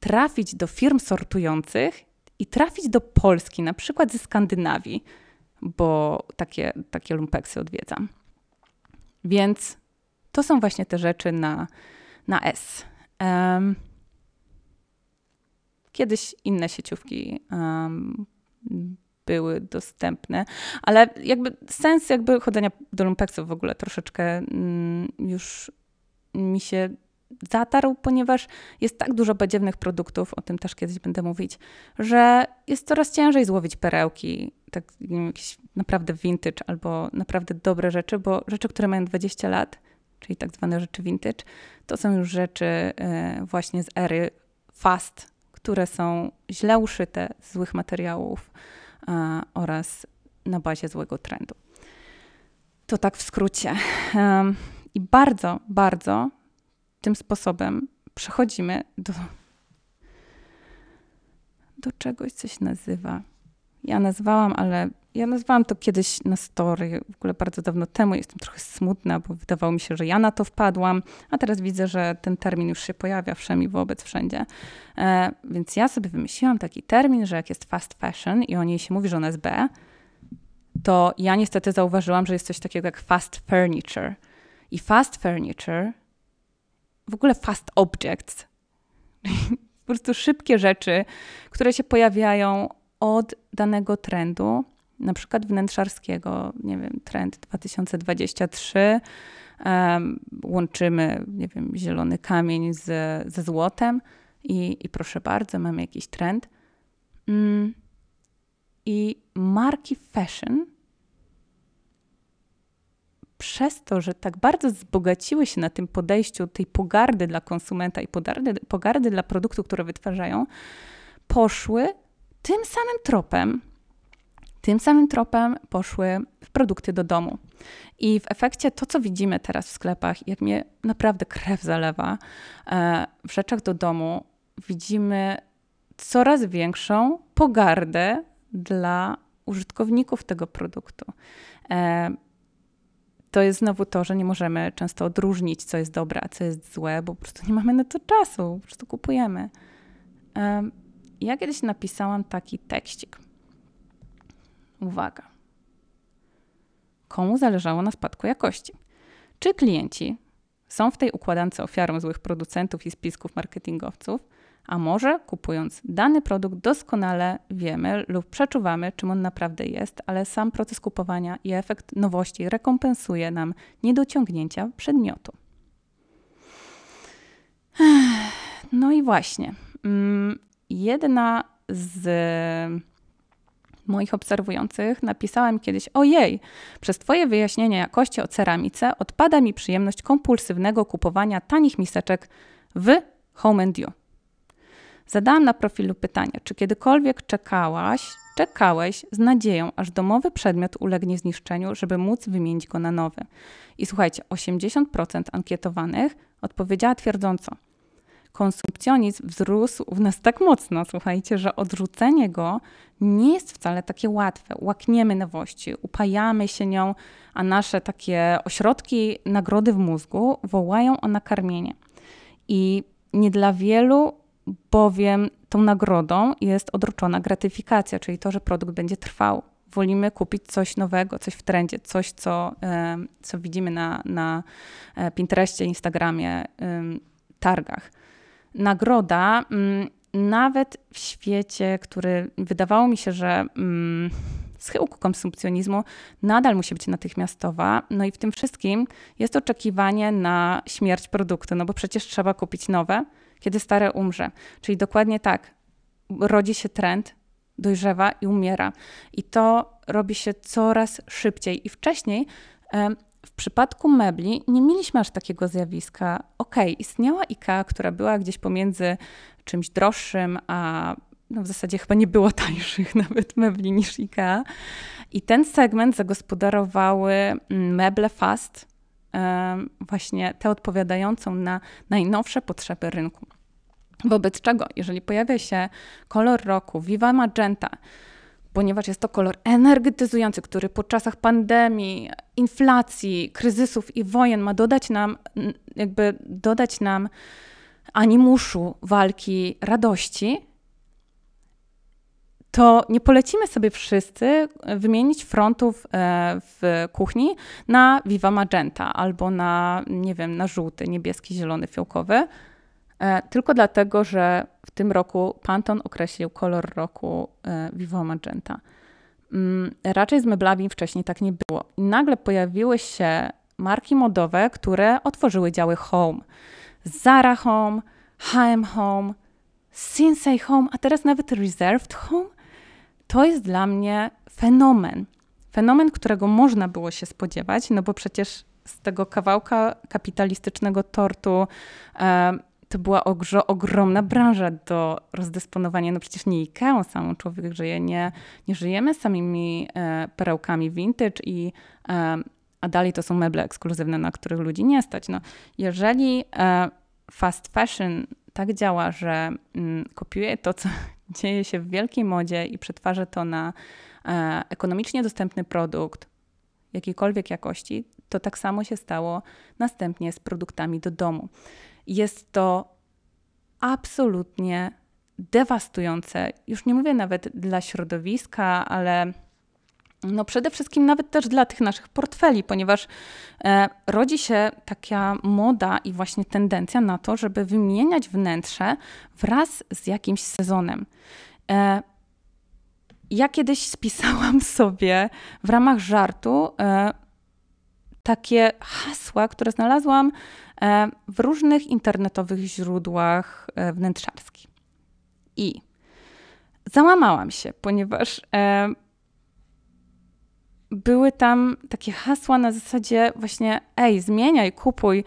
trafić do firm sortujących i trafić do Polski, na przykład ze Skandynawii, bo takie, takie lumpeksy odwiedzam. Więc to są właśnie te rzeczy na, na S. Um, kiedyś inne sieciówki um, były dostępne, ale jakby sens jakby chodzenia do lumpeksów w ogóle troszeczkę mm, już mi się zatarł, ponieważ jest tak dużo badziewnych produktów, o tym też kiedyś będę mówić, że jest coraz ciężej złowić perełki, tak jakieś naprawdę vintage albo naprawdę dobre rzeczy, bo rzeczy, które mają 20 lat, czyli tak zwane rzeczy vintage, to są już rzeczy e, właśnie z ery fast, które są źle uszyte z złych materiałów oraz na bazie złego trendu. To tak w skrócie. I bardzo, bardzo tym sposobem przechodzimy do, do czegoś, co się nazywa. Ja nazwałam, ale ja nazwałam to kiedyś na story, w ogóle bardzo dawno temu. Jestem trochę smutna, bo wydawało mi się, że ja na to wpadłam, a teraz widzę, że ten termin już się pojawia wszemi wobec wszędzie. E, więc ja sobie wymyśliłam taki termin, że jak jest fast fashion i o niej się mówi, że ona jest B, to ja niestety zauważyłam, że jest coś takiego jak fast furniture. I fast furniture w ogóle fast objects. (laughs) po prostu szybkie rzeczy, które się pojawiają od danego trendu, na przykład wnętrzarskiego, nie wiem, trend 2023, um, łączymy, nie wiem, zielony kamień z, ze złotem i, i proszę bardzo, mamy jakiś trend. Mm. I marki fashion przez to, że tak bardzo wzbogaciły się na tym podejściu tej pogardy dla konsumenta i pogardy, pogardy dla produktu, które wytwarzają, poszły tym samym tropem, tym samym tropem poszły produkty do domu. I w efekcie to, co widzimy teraz w sklepach, jak mnie naprawdę krew zalewa, e, w rzeczach do domu widzimy coraz większą pogardę dla użytkowników tego produktu. E, to jest znowu to, że nie możemy często odróżnić, co jest dobre, a co jest złe, bo po prostu nie mamy na to czasu, po prostu kupujemy. Ja kiedyś napisałam taki tekścik. Uwaga. Komu zależało na spadku jakości? Czy klienci są w tej układance ofiarą złych producentów i spisków marketingowców? A może kupując dany produkt doskonale wiemy lub przeczuwamy, czym on naprawdę jest, ale sam proces kupowania i efekt nowości rekompensuje nam niedociągnięcia przedmiotu. No i właśnie. Mm, jedna z moich obserwujących napisałem kiedyś: Ojej, przez Twoje wyjaśnienie jakości o ceramice odpada mi przyjemność kompulsywnego kupowania tanich miseczek w Home and You. Zadałam na profilu pytanie, czy kiedykolwiek czekałaś, czekałeś z nadzieją, aż domowy przedmiot ulegnie zniszczeniu, żeby móc wymienić go na nowy. I słuchajcie, 80% ankietowanych odpowiedziała twierdząco. Konsumpcjonizm wzrósł w nas tak mocno, słuchajcie, że odrzucenie go nie jest wcale takie łatwe. Łakniemy nowości, upajamy się nią, a nasze takie ośrodki nagrody w mózgu wołają o nakarmienie. I nie dla wielu bowiem tą nagrodą jest odroczona gratyfikacja, czyli to, że produkt będzie trwał. Wolimy kupić coś nowego, coś w trendzie, coś, co, co widzimy na, na e, Pinterestie, Instagramie, targach. Nagroda, mm, nawet w świecie, który wydawało mi się, że mm, schyłku konsumpcjonizmu nadal musi być natychmiastowa. No i w tym wszystkim jest oczekiwanie na śmierć produktu, no bo przecież trzeba kupić nowe, kiedy stare umrze. Czyli dokładnie tak, rodzi się trend, dojrzewa i umiera. I to robi się coraz szybciej. I wcześniej w przypadku mebli nie mieliśmy aż takiego zjawiska. Okej, okay, istniała IKEA, która była gdzieś pomiędzy czymś droższym, a no w zasadzie chyba nie było tańszych (laughs) nawet mebli niż IKEA. I ten segment zagospodarowały mm, meble fast, właśnie te odpowiadającą na najnowsze potrzeby rynku. Wobec czego, jeżeli pojawia się kolor roku Viva Magenta, ponieważ jest to kolor energetyzujący, który po czasach pandemii, inflacji, kryzysów i wojen ma dodać nam, jakby dodać nam animuszu walki, radości, to nie polecimy sobie wszyscy wymienić frontów e, w kuchni na Viva Magenta albo na, nie wiem, na żółty, niebieski, zielony, fiołkowy, tylko dlatego, że w tym roku Pantone określił kolor roku e, Viva Magenta. Mm, raczej z meblami wcześniej tak nie było. I nagle pojawiły się marki modowe, które otworzyły działy home. Zara Home, H&M Home, Sinsei Home, a teraz nawet Reserved Home to jest dla mnie fenomen. Fenomen, którego można było się spodziewać, no bo przecież z tego kawałka kapitalistycznego tortu e, to była ogro, ogromna branża do rozdysponowania. No przecież nie Ikea samą człowiek żyje, nie, nie żyjemy samymi e, perełkami vintage i e, a dalej to są meble ekskluzywne, na których ludzi nie stać. No, jeżeli e, fast fashion tak działa, że mm, kopiuje to, co (laughs) dzieje się w wielkiej modzie i przetwarza to na e, ekonomicznie dostępny produkt jakiejkolwiek jakości, to tak samo się stało następnie z produktami do domu. Jest to absolutnie dewastujące. Już nie mówię nawet dla środowiska, ale no przede wszystkim nawet też dla tych naszych portfeli, ponieważ e, rodzi się taka moda i właśnie tendencja na to, żeby wymieniać wnętrze wraz z jakimś sezonem. E, ja kiedyś spisałam (laughs) sobie w ramach żartu e, takie hasła, które znalazłam e, w różnych internetowych źródłach e, wnętrzarskich. I załamałam się, ponieważ e, były tam takie hasła na zasadzie właśnie ej, zmieniaj, kupuj,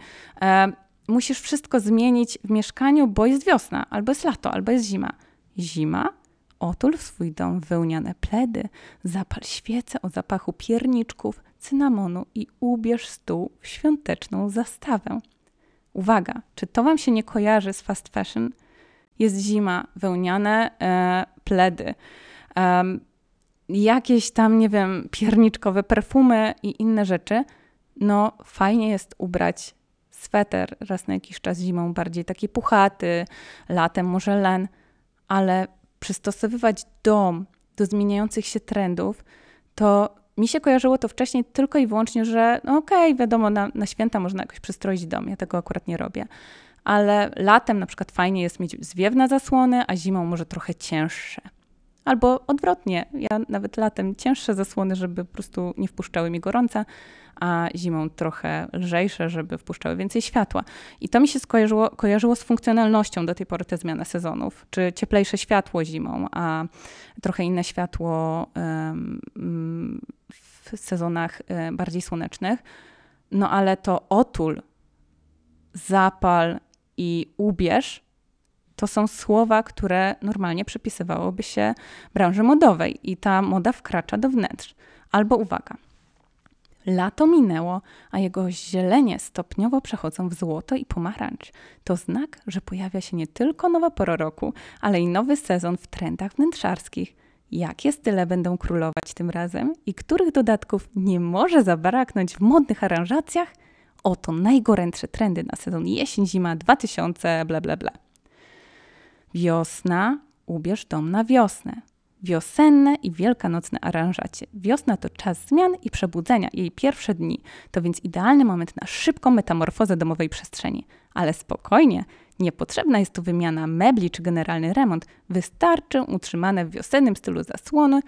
musisz wszystko zmienić w mieszkaniu, bo jest wiosna, albo jest lato, albo jest zima. Zima? Otul w swój dom wełniane pledy, zapal świece o zapachu pierniczków, cynamonu i ubierz stół w świąteczną zastawę. Uwaga, czy to Wam się nie kojarzy z fast fashion? Jest zima, wełniane e, pledy. Um, jakieś tam, nie wiem, pierniczkowe perfumy i inne rzeczy, no fajnie jest ubrać sweter raz na jakiś czas zimą, bardziej taki puchaty, latem może len, ale przystosowywać dom do zmieniających się trendów, to mi się kojarzyło to wcześniej tylko i wyłącznie, że no okej, okay, wiadomo, na, na święta można jakoś przystroić dom. Ja tego akurat nie robię. Ale latem na przykład fajnie jest mieć zwiewne zasłony, a zimą może trochę cięższe. Albo odwrotnie, ja nawet latem cięższe zasłony, żeby po prostu nie wpuszczały mi gorąca, a zimą trochę lżejsze, żeby wpuszczały więcej światła. I to mi się skojarzyło, kojarzyło z funkcjonalnością do tej pory te zmiany sezonów. Czy cieplejsze światło zimą, a trochę inne światło um, w sezonach e, bardziej słonecznych. No ale to otul, zapal i ubierz to są słowa, które normalnie przypisywałoby się branży modowej i ta moda wkracza do wnętrz. Albo uwaga, Lato minęło, a jego zielenie stopniowo przechodzą w złoto i pomarańcz. To znak, że pojawia się nie tylko nowa pora roku, ale i nowy sezon w trendach wnętrzarskich. Jakie style będą królować tym razem i których dodatków nie może zabraknąć w modnych aranżacjach? Oto najgorętsze trendy na sezon jesień-zima 2000 bla bla bla. Wiosna, ubierz dom na wiosnę. Wiosenne i wielkanocne aranżacie. Wiosna to czas zmian i przebudzenia, jej pierwsze dni. To więc idealny moment na szybką metamorfozę domowej przestrzeni. Ale spokojnie, niepotrzebna jest tu wymiana mebli czy generalny remont. Wystarczy utrzymane w wiosennym stylu zasłony,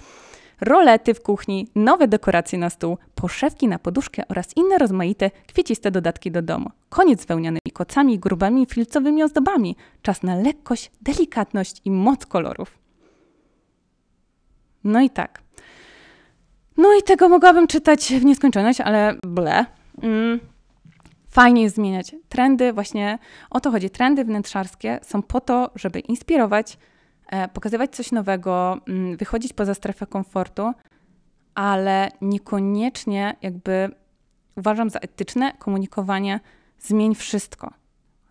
rolety w kuchni, nowe dekoracje na stół, poszewki na poduszkę oraz inne rozmaite, kwieciste dodatki do domu. Koniec z wełnianymi kocami, grubymi filcowymi ozdobami. Czas na lekkość, delikatność i moc kolorów. No i tak. No i tego mogłabym czytać w nieskończoność, ale ble. Mm. Fajnie jest zmieniać trendy, właśnie o to chodzi. Trendy wnętrzarskie są po to, żeby inspirować, pokazywać coś nowego, mm, wychodzić poza strefę komfortu, ale niekoniecznie jakby uważam za etyczne komunikowanie zmień wszystko.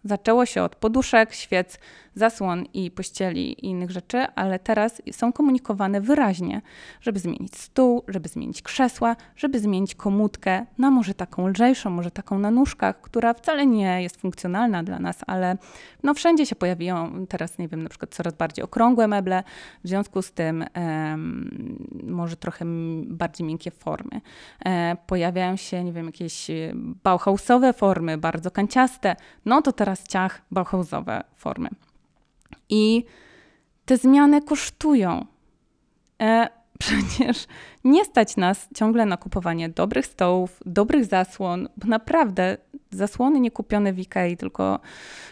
Zaczęło się od poduszek, świec, zasłon i pościeli i innych rzeczy, ale teraz są komunikowane wyraźnie, żeby zmienić stół, żeby zmienić krzesła, żeby zmienić komutkę na może taką lżejszą, może taką na nóżkach, która wcale nie jest funkcjonalna dla nas, ale no wszędzie się pojawiają teraz, nie wiem, na przykład coraz bardziej okrągłe meble, w związku z tym um, może trochę bardziej miękkie formy. E, pojawiają się, nie wiem, jakieś bauhausowe formy, bardzo kanciaste, no to teraz ciach bauhausowe formy. I te zmiany kosztują. E, (laughs) przecież nie stać nas ciągle na kupowanie dobrych stołów, dobrych zasłon, bo naprawdę zasłony nie kupione w Ikei, tylko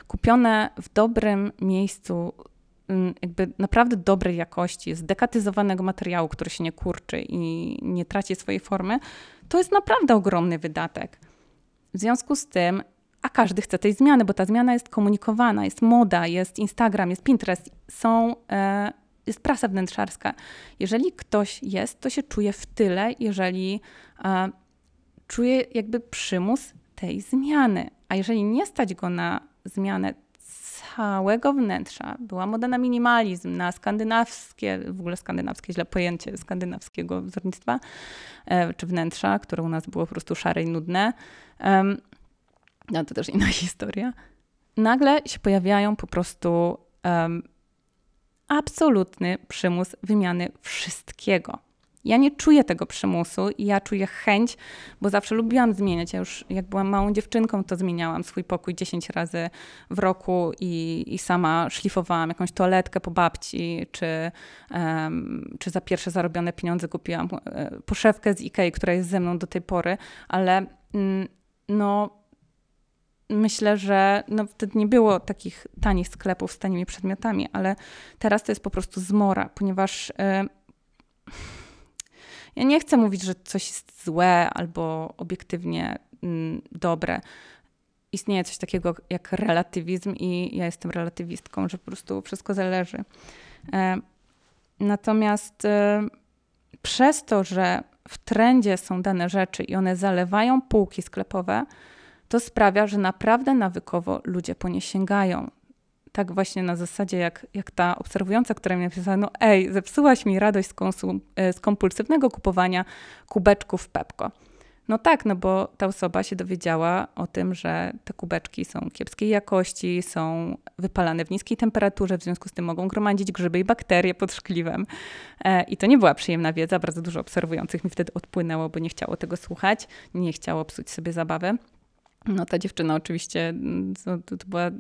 kupione w dobrym miejscu, mm, jakby naprawdę dobrej jakości, z dekatyzowanego materiału, który się nie kurczy i nie traci swojej formy, to jest naprawdę ogromny wydatek. W związku z tym a każdy chce tej zmiany, bo ta zmiana jest komunikowana, jest moda, jest Instagram, jest Pinterest, są, e, jest prasa wnętrzarska. Jeżeli ktoś jest, to się czuje w tyle, jeżeli e, czuje jakby przymus tej zmiany. A jeżeli nie stać go na zmianę całego wnętrza, była moda na minimalizm, na skandynawskie, w ogóle skandynawskie źle pojęcie skandynawskiego wzornictwa e, czy wnętrza, które u nas było po prostu szare i nudne no to też inna (laughs) historia, nagle się pojawiają po prostu um, absolutny przymus wymiany wszystkiego. Ja nie czuję tego przymusu i ja czuję chęć, bo zawsze lubiłam zmieniać. Ja już jak byłam małą dziewczynką, to zmieniałam swój pokój 10 razy w roku i, i sama szlifowałam jakąś toaletkę po babci, czy, um, czy za pierwsze zarobione pieniądze kupiłam e, poszewkę z Ikei, która jest ze mną do tej pory, ale mm, no myślę, że no, wtedy nie było takich tanich sklepów z tanimi przedmiotami, ale teraz to jest po prostu zmora, ponieważ y, ja nie chcę mówić, że coś jest złe albo obiektywnie y, dobre. Istnieje coś takiego jak relatywizm, i ja jestem relatywistką, że po prostu wszystko zależy. Y, natomiast e, przez to, że w trendzie są dane rzeczy i one zalewają półki sklepowe, to sprawia, że naprawdę nawykowo ludzie po nie sięgają. Tak właśnie na zasadzie jak, jak ta obserwująca, która mi napisała, no ej, zepsułaś mi radość z, konsum, e, z kompulsywnego kupowania kubeczków Pepko. No tak, no bo ta osoba się dowiedziała o tym, że te kubeczki są kiepskiej jakości, są wypalane w niskiej temperaturze, w związku z tym mogą gromadzić grzyby i bakterie pod szkliwem. E, I to nie była przyjemna wiedza, bardzo dużo obserwujących mi wtedy odpłynęło, bo nie chciało tego słuchać, nie chciało psuć sobie zabawy. No ta dziewczyna oczywiście, mm, to, to była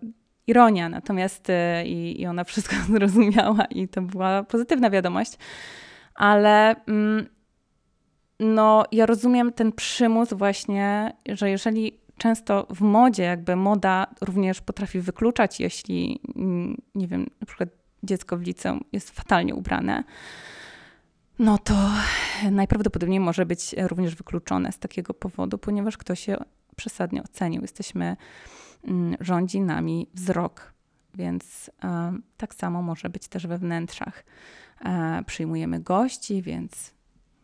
ironia, natomiast y, i, i ona wszystko (laughs) zrozumiała i to była pozytywna wiadomość, ale mm, no ja rozumiem ten przymus właśnie, że jeżeli często w modzie jakby moda również potrafi wykluczać, jeśli mm, nie wiem, na przykład dziecko w liceum jest fatalnie ubrane, no to najprawdopodobniej może być również wykluczone z takiego powodu, ponieważ ktoś się przesadnie ocenił. Jesteśmy, mm, rządzi nami wzrok, więc e, tak samo może być też we wnętrzach. E, przyjmujemy gości, więc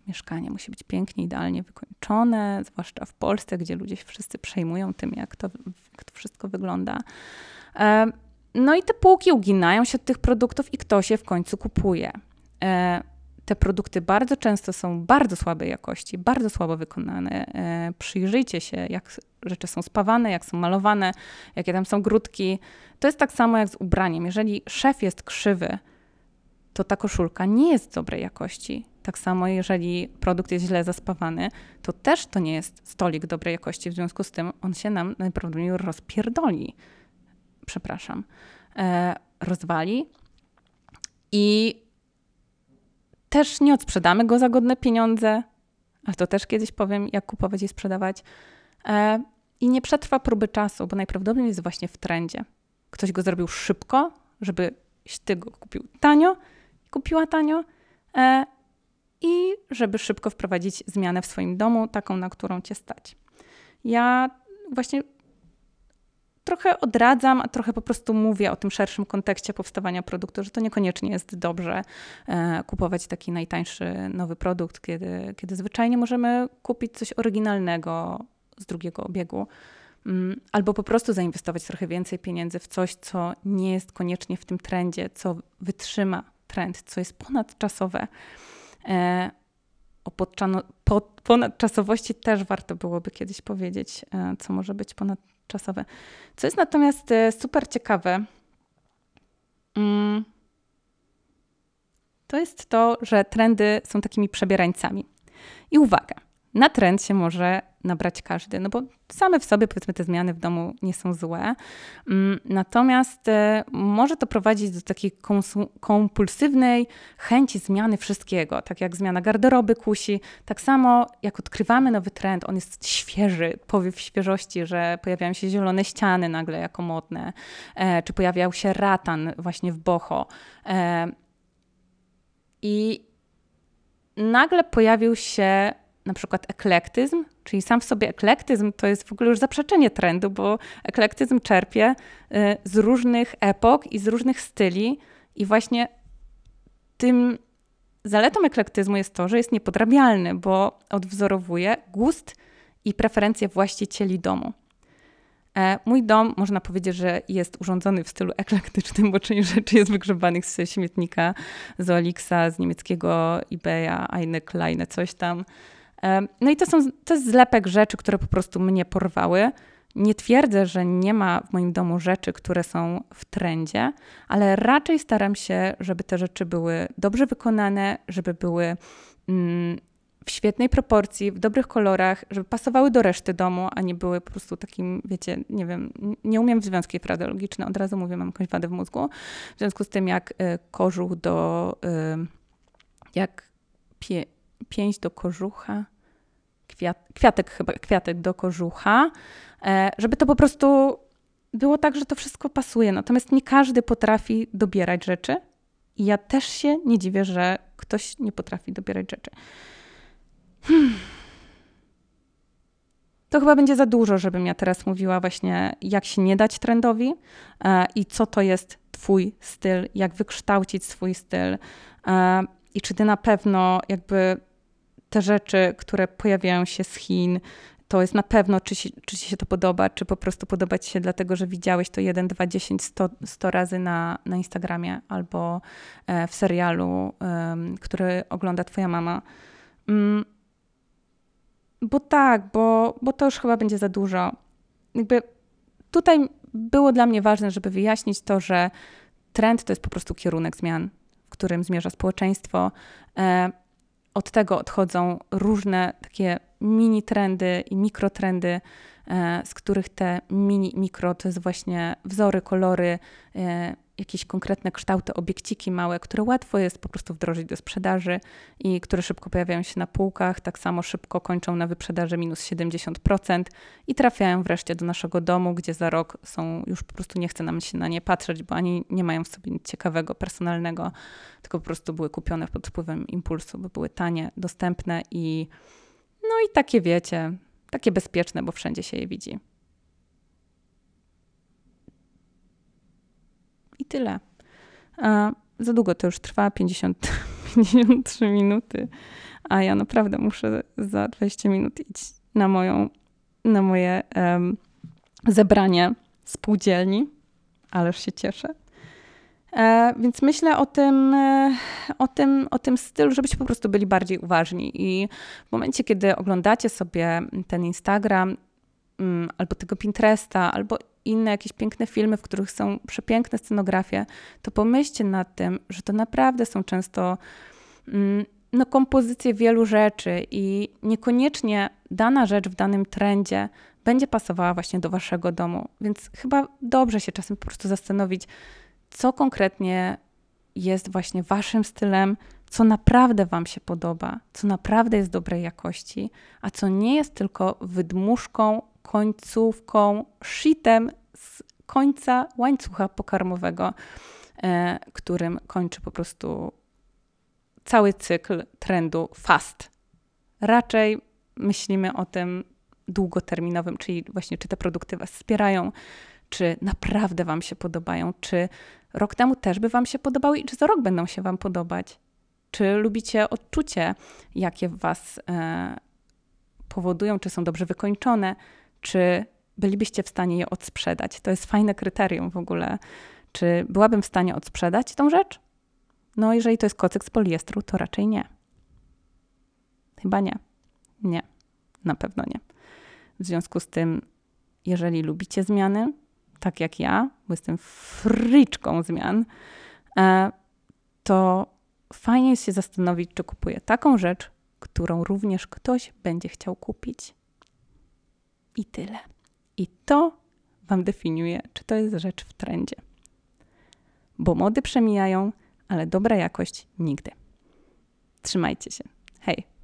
mieszkanie musi być pięknie, idealnie wykończone, zwłaszcza w Polsce, gdzie ludzie się wszyscy przejmują tym, jak to, jak to wszystko wygląda. E, no i te półki uginają się od tych produktów i kto się w końcu kupuje te produkty bardzo często są bardzo słabej jakości, bardzo słabo wykonane. E, przyjrzyjcie się, jak rzeczy są spawane, jak są malowane, jakie tam są grudki. To jest tak samo jak z ubraniem. Jeżeli szef jest krzywy, to ta koszulka nie jest dobrej jakości. Tak samo, jeżeli produkt jest źle zaspawany, to też to nie jest stolik dobrej jakości. W związku z tym on się nam najprawdopodobniej rozpierdoli. Przepraszam. E, rozwali. I też nie odsprzedamy go za godne pieniądze, ale to też kiedyś powiem, jak kupować i sprzedawać. E, I nie przetrwa próby czasu, bo najprawdopodobniej jest właśnie w trendzie. Ktoś go zrobił szybko, żebyś ty go kupił tanio, kupiła tanio e, i żeby szybko wprowadzić zmianę w swoim domu, taką, na którą cię stać. Ja właśnie trochę odradzam, a trochę po prostu mówię o tym szerszym kontekście powstawania produktu, że to niekoniecznie jest dobrze e, kupować taki najtańszy nowy produkt, kiedy, kiedy zwyczajnie możemy kupić coś oryginalnego z drugiego obiegu. Mm, albo po prostu zainwestować trochę więcej pieniędzy w coś, co nie jest koniecznie w tym trendzie, co wytrzyma trend, co jest ponadczasowe. E, o podczano, pod, ponadczasowości też warto byłoby kiedyś powiedzieć, e, co może być Co jest natomiast e, super ciekawe, mm, to jest to, że trendy są takimi przebierańcami. I uwaga, na trend się może nabrać każdy, no bo same w sobie powiedzmy te zmiany w domu nie są złe. Mm, natomiast e, może to prowadzić do takiej kompulsywnej chęci zmiany wszystkiego, tak jak zmiana garderoby kusi, tak samo jak odkrywamy nowy trend, on jest świeży, powiew świeżości, że pojawiają się zielone ściany nagle jako modne, e, czy pojawiał się ratan właśnie w boho. E, I nagle pojawił się na przykład eklektyzm, czyli sam w sobie eklektyzm to jest w ogóle już zaprzeczenie trendu, bo eklektyzm czerpie y, z różnych epok i z różnych styli i właśnie tym zaletą eklektyzmu jest to, że jest niepodrabialny, bo odwzorowuje gust i preferencje właścicieli domu. E, mój dom, można powiedzieć, że jest urządzony w stylu eklektycznym, bo część rzeczy jest wygrzebanych z śmietnika, z Olixa, z niemieckiego eBaya, Eine Kleine, coś tam. No i to, są, to jest zlepek rzeczy, które po prostu mnie porwały. Nie twierdzę, że nie ma w moim domu rzeczy, które są w trendzie, ale raczej staram się, żeby te rzeczy były dobrze wykonane, żeby były mm, w świetnej proporcji, w dobrych kolorach, żeby pasowały do reszty domu, a nie były po prostu takim, wiecie, nie wiem, nie umiem w związki frazeologiczne, od razu mówię, mam jakąś wadę w mózgu. W związku z tym, jak y, kożuch do, y, jak pie, pięść do kożucha, kwiat, kwiatek chyba, kwiatek do kożucha, e, żeby to po prostu było tak, że to wszystko pasuje. Natomiast nie każdy potrafi dobierać rzeczy i ja też się nie dziwię, że ktoś nie potrafi dobierać rzeczy. Hmm. To chyba będzie za dużo, żebym ja teraz mówiła właśnie, jak się nie dać trendowi e, i co to jest Twój styl, jak wykształcić swój styl e, i czy Ty na pewno jakby te rzeczy, które pojawiają się z Chin, to jest na pewno, czy, czy ci się to podoba, czy po prostu podoba ci się dlatego, że widziałeś to 1, 2, 10, 100, 100 razy na, na Instagramie albo e, w serialu, który ogląda twoja mama. Mm, bo tak, bo, bo to już chyba będzie za dużo. Jakby tutaj było dla mnie ważne, żeby wyjaśnić to, że trend to jest po prostu kierunek zmian, w którym zmierza społeczeństwo. Od tego odchodzą różne takie mini trendy i mikrotrendy, e, z których te mini, mikro to jest właśnie wzory, kolory, e, jakieś konkretne kształty, obiekciki małe, które łatwo jest po prostu wdrożyć do sprzedaży i które szybko pojawiają się na półkach, tak samo szybko kończą na wyprzedaży minus 70% i trafiają wreszcie do naszego domu, gdzie za rok są, już po prostu nie chce nam się na nie patrzeć, bo ani nie mają w sobie nic ciekawego, personalnego, tylko po prostu były kupione pod wpływem impulsu, bo były tanie, dostępne i no i takie wiecie, takie bezpieczne, bo wszędzie się je widzi. Tyle. A za długo to już trwa, 50, 53 (laughs) minuty, a ja naprawdę muszę za 20 minut iść na moją, na moje um, zebranie spółdzielni, ależ się cieszę. E, więc myślę o tym, e, o, tym, o tym stylu, żebyście po prostu byli bardziej uważni. I w momencie, kiedy oglądacie sobie ten Instagram, mm, albo tego Pinteresta, albo inne jakieś piękne filmy, w których są przepiękne scenografie, to pomyślcie nad tym, że to naprawdę są często mm, no, kompozycje wielu rzeczy i niekoniecznie dana rzecz w danym trendzie będzie pasowała właśnie do waszego domu. Więc chyba dobrze się czasem po prostu zastanowić, co konkretnie jest właśnie waszym stylem, co naprawdę Wam się podoba, co naprawdę jest dobrej jakości, a co nie jest tylko wydmuszką, końcówką, shitem z końca łańcucha pokarmowego, e, którym kończy po prostu cały cykl trendu fast. Raczej myślimy o tym długoterminowym, czyli właśnie czy te produkty Was wspierają, czy naprawdę Wam się podobają, czy rok temu też by Wam się podobały i czy za rok będą się Wam podobać. Czy lubicie odczucie, jakie w Was e, powodują, czy są dobrze wykończone, czy bylibyście w stanie je odsprzedać? To jest fajne kryterium w ogóle. Czy byłabym w stanie odsprzedać tą rzecz? No, jeżeli to jest kocyk z poliestru, to raczej nie. Chyba nie. Nie, na pewno nie. W związku z tym, jeżeli lubicie zmiany, tak jak ja, bo jestem fryczką zmian, e, to fajnie jest się zastanowić, czy kupuję taką rzecz, którą również ktoś będzie chciał kupić. I tyle. I to Wam definiuje, czy to jest rzecz w trendzie. Bo mody przemijają, ale dobra jakość nigdy. Trzymajcie się. Hej!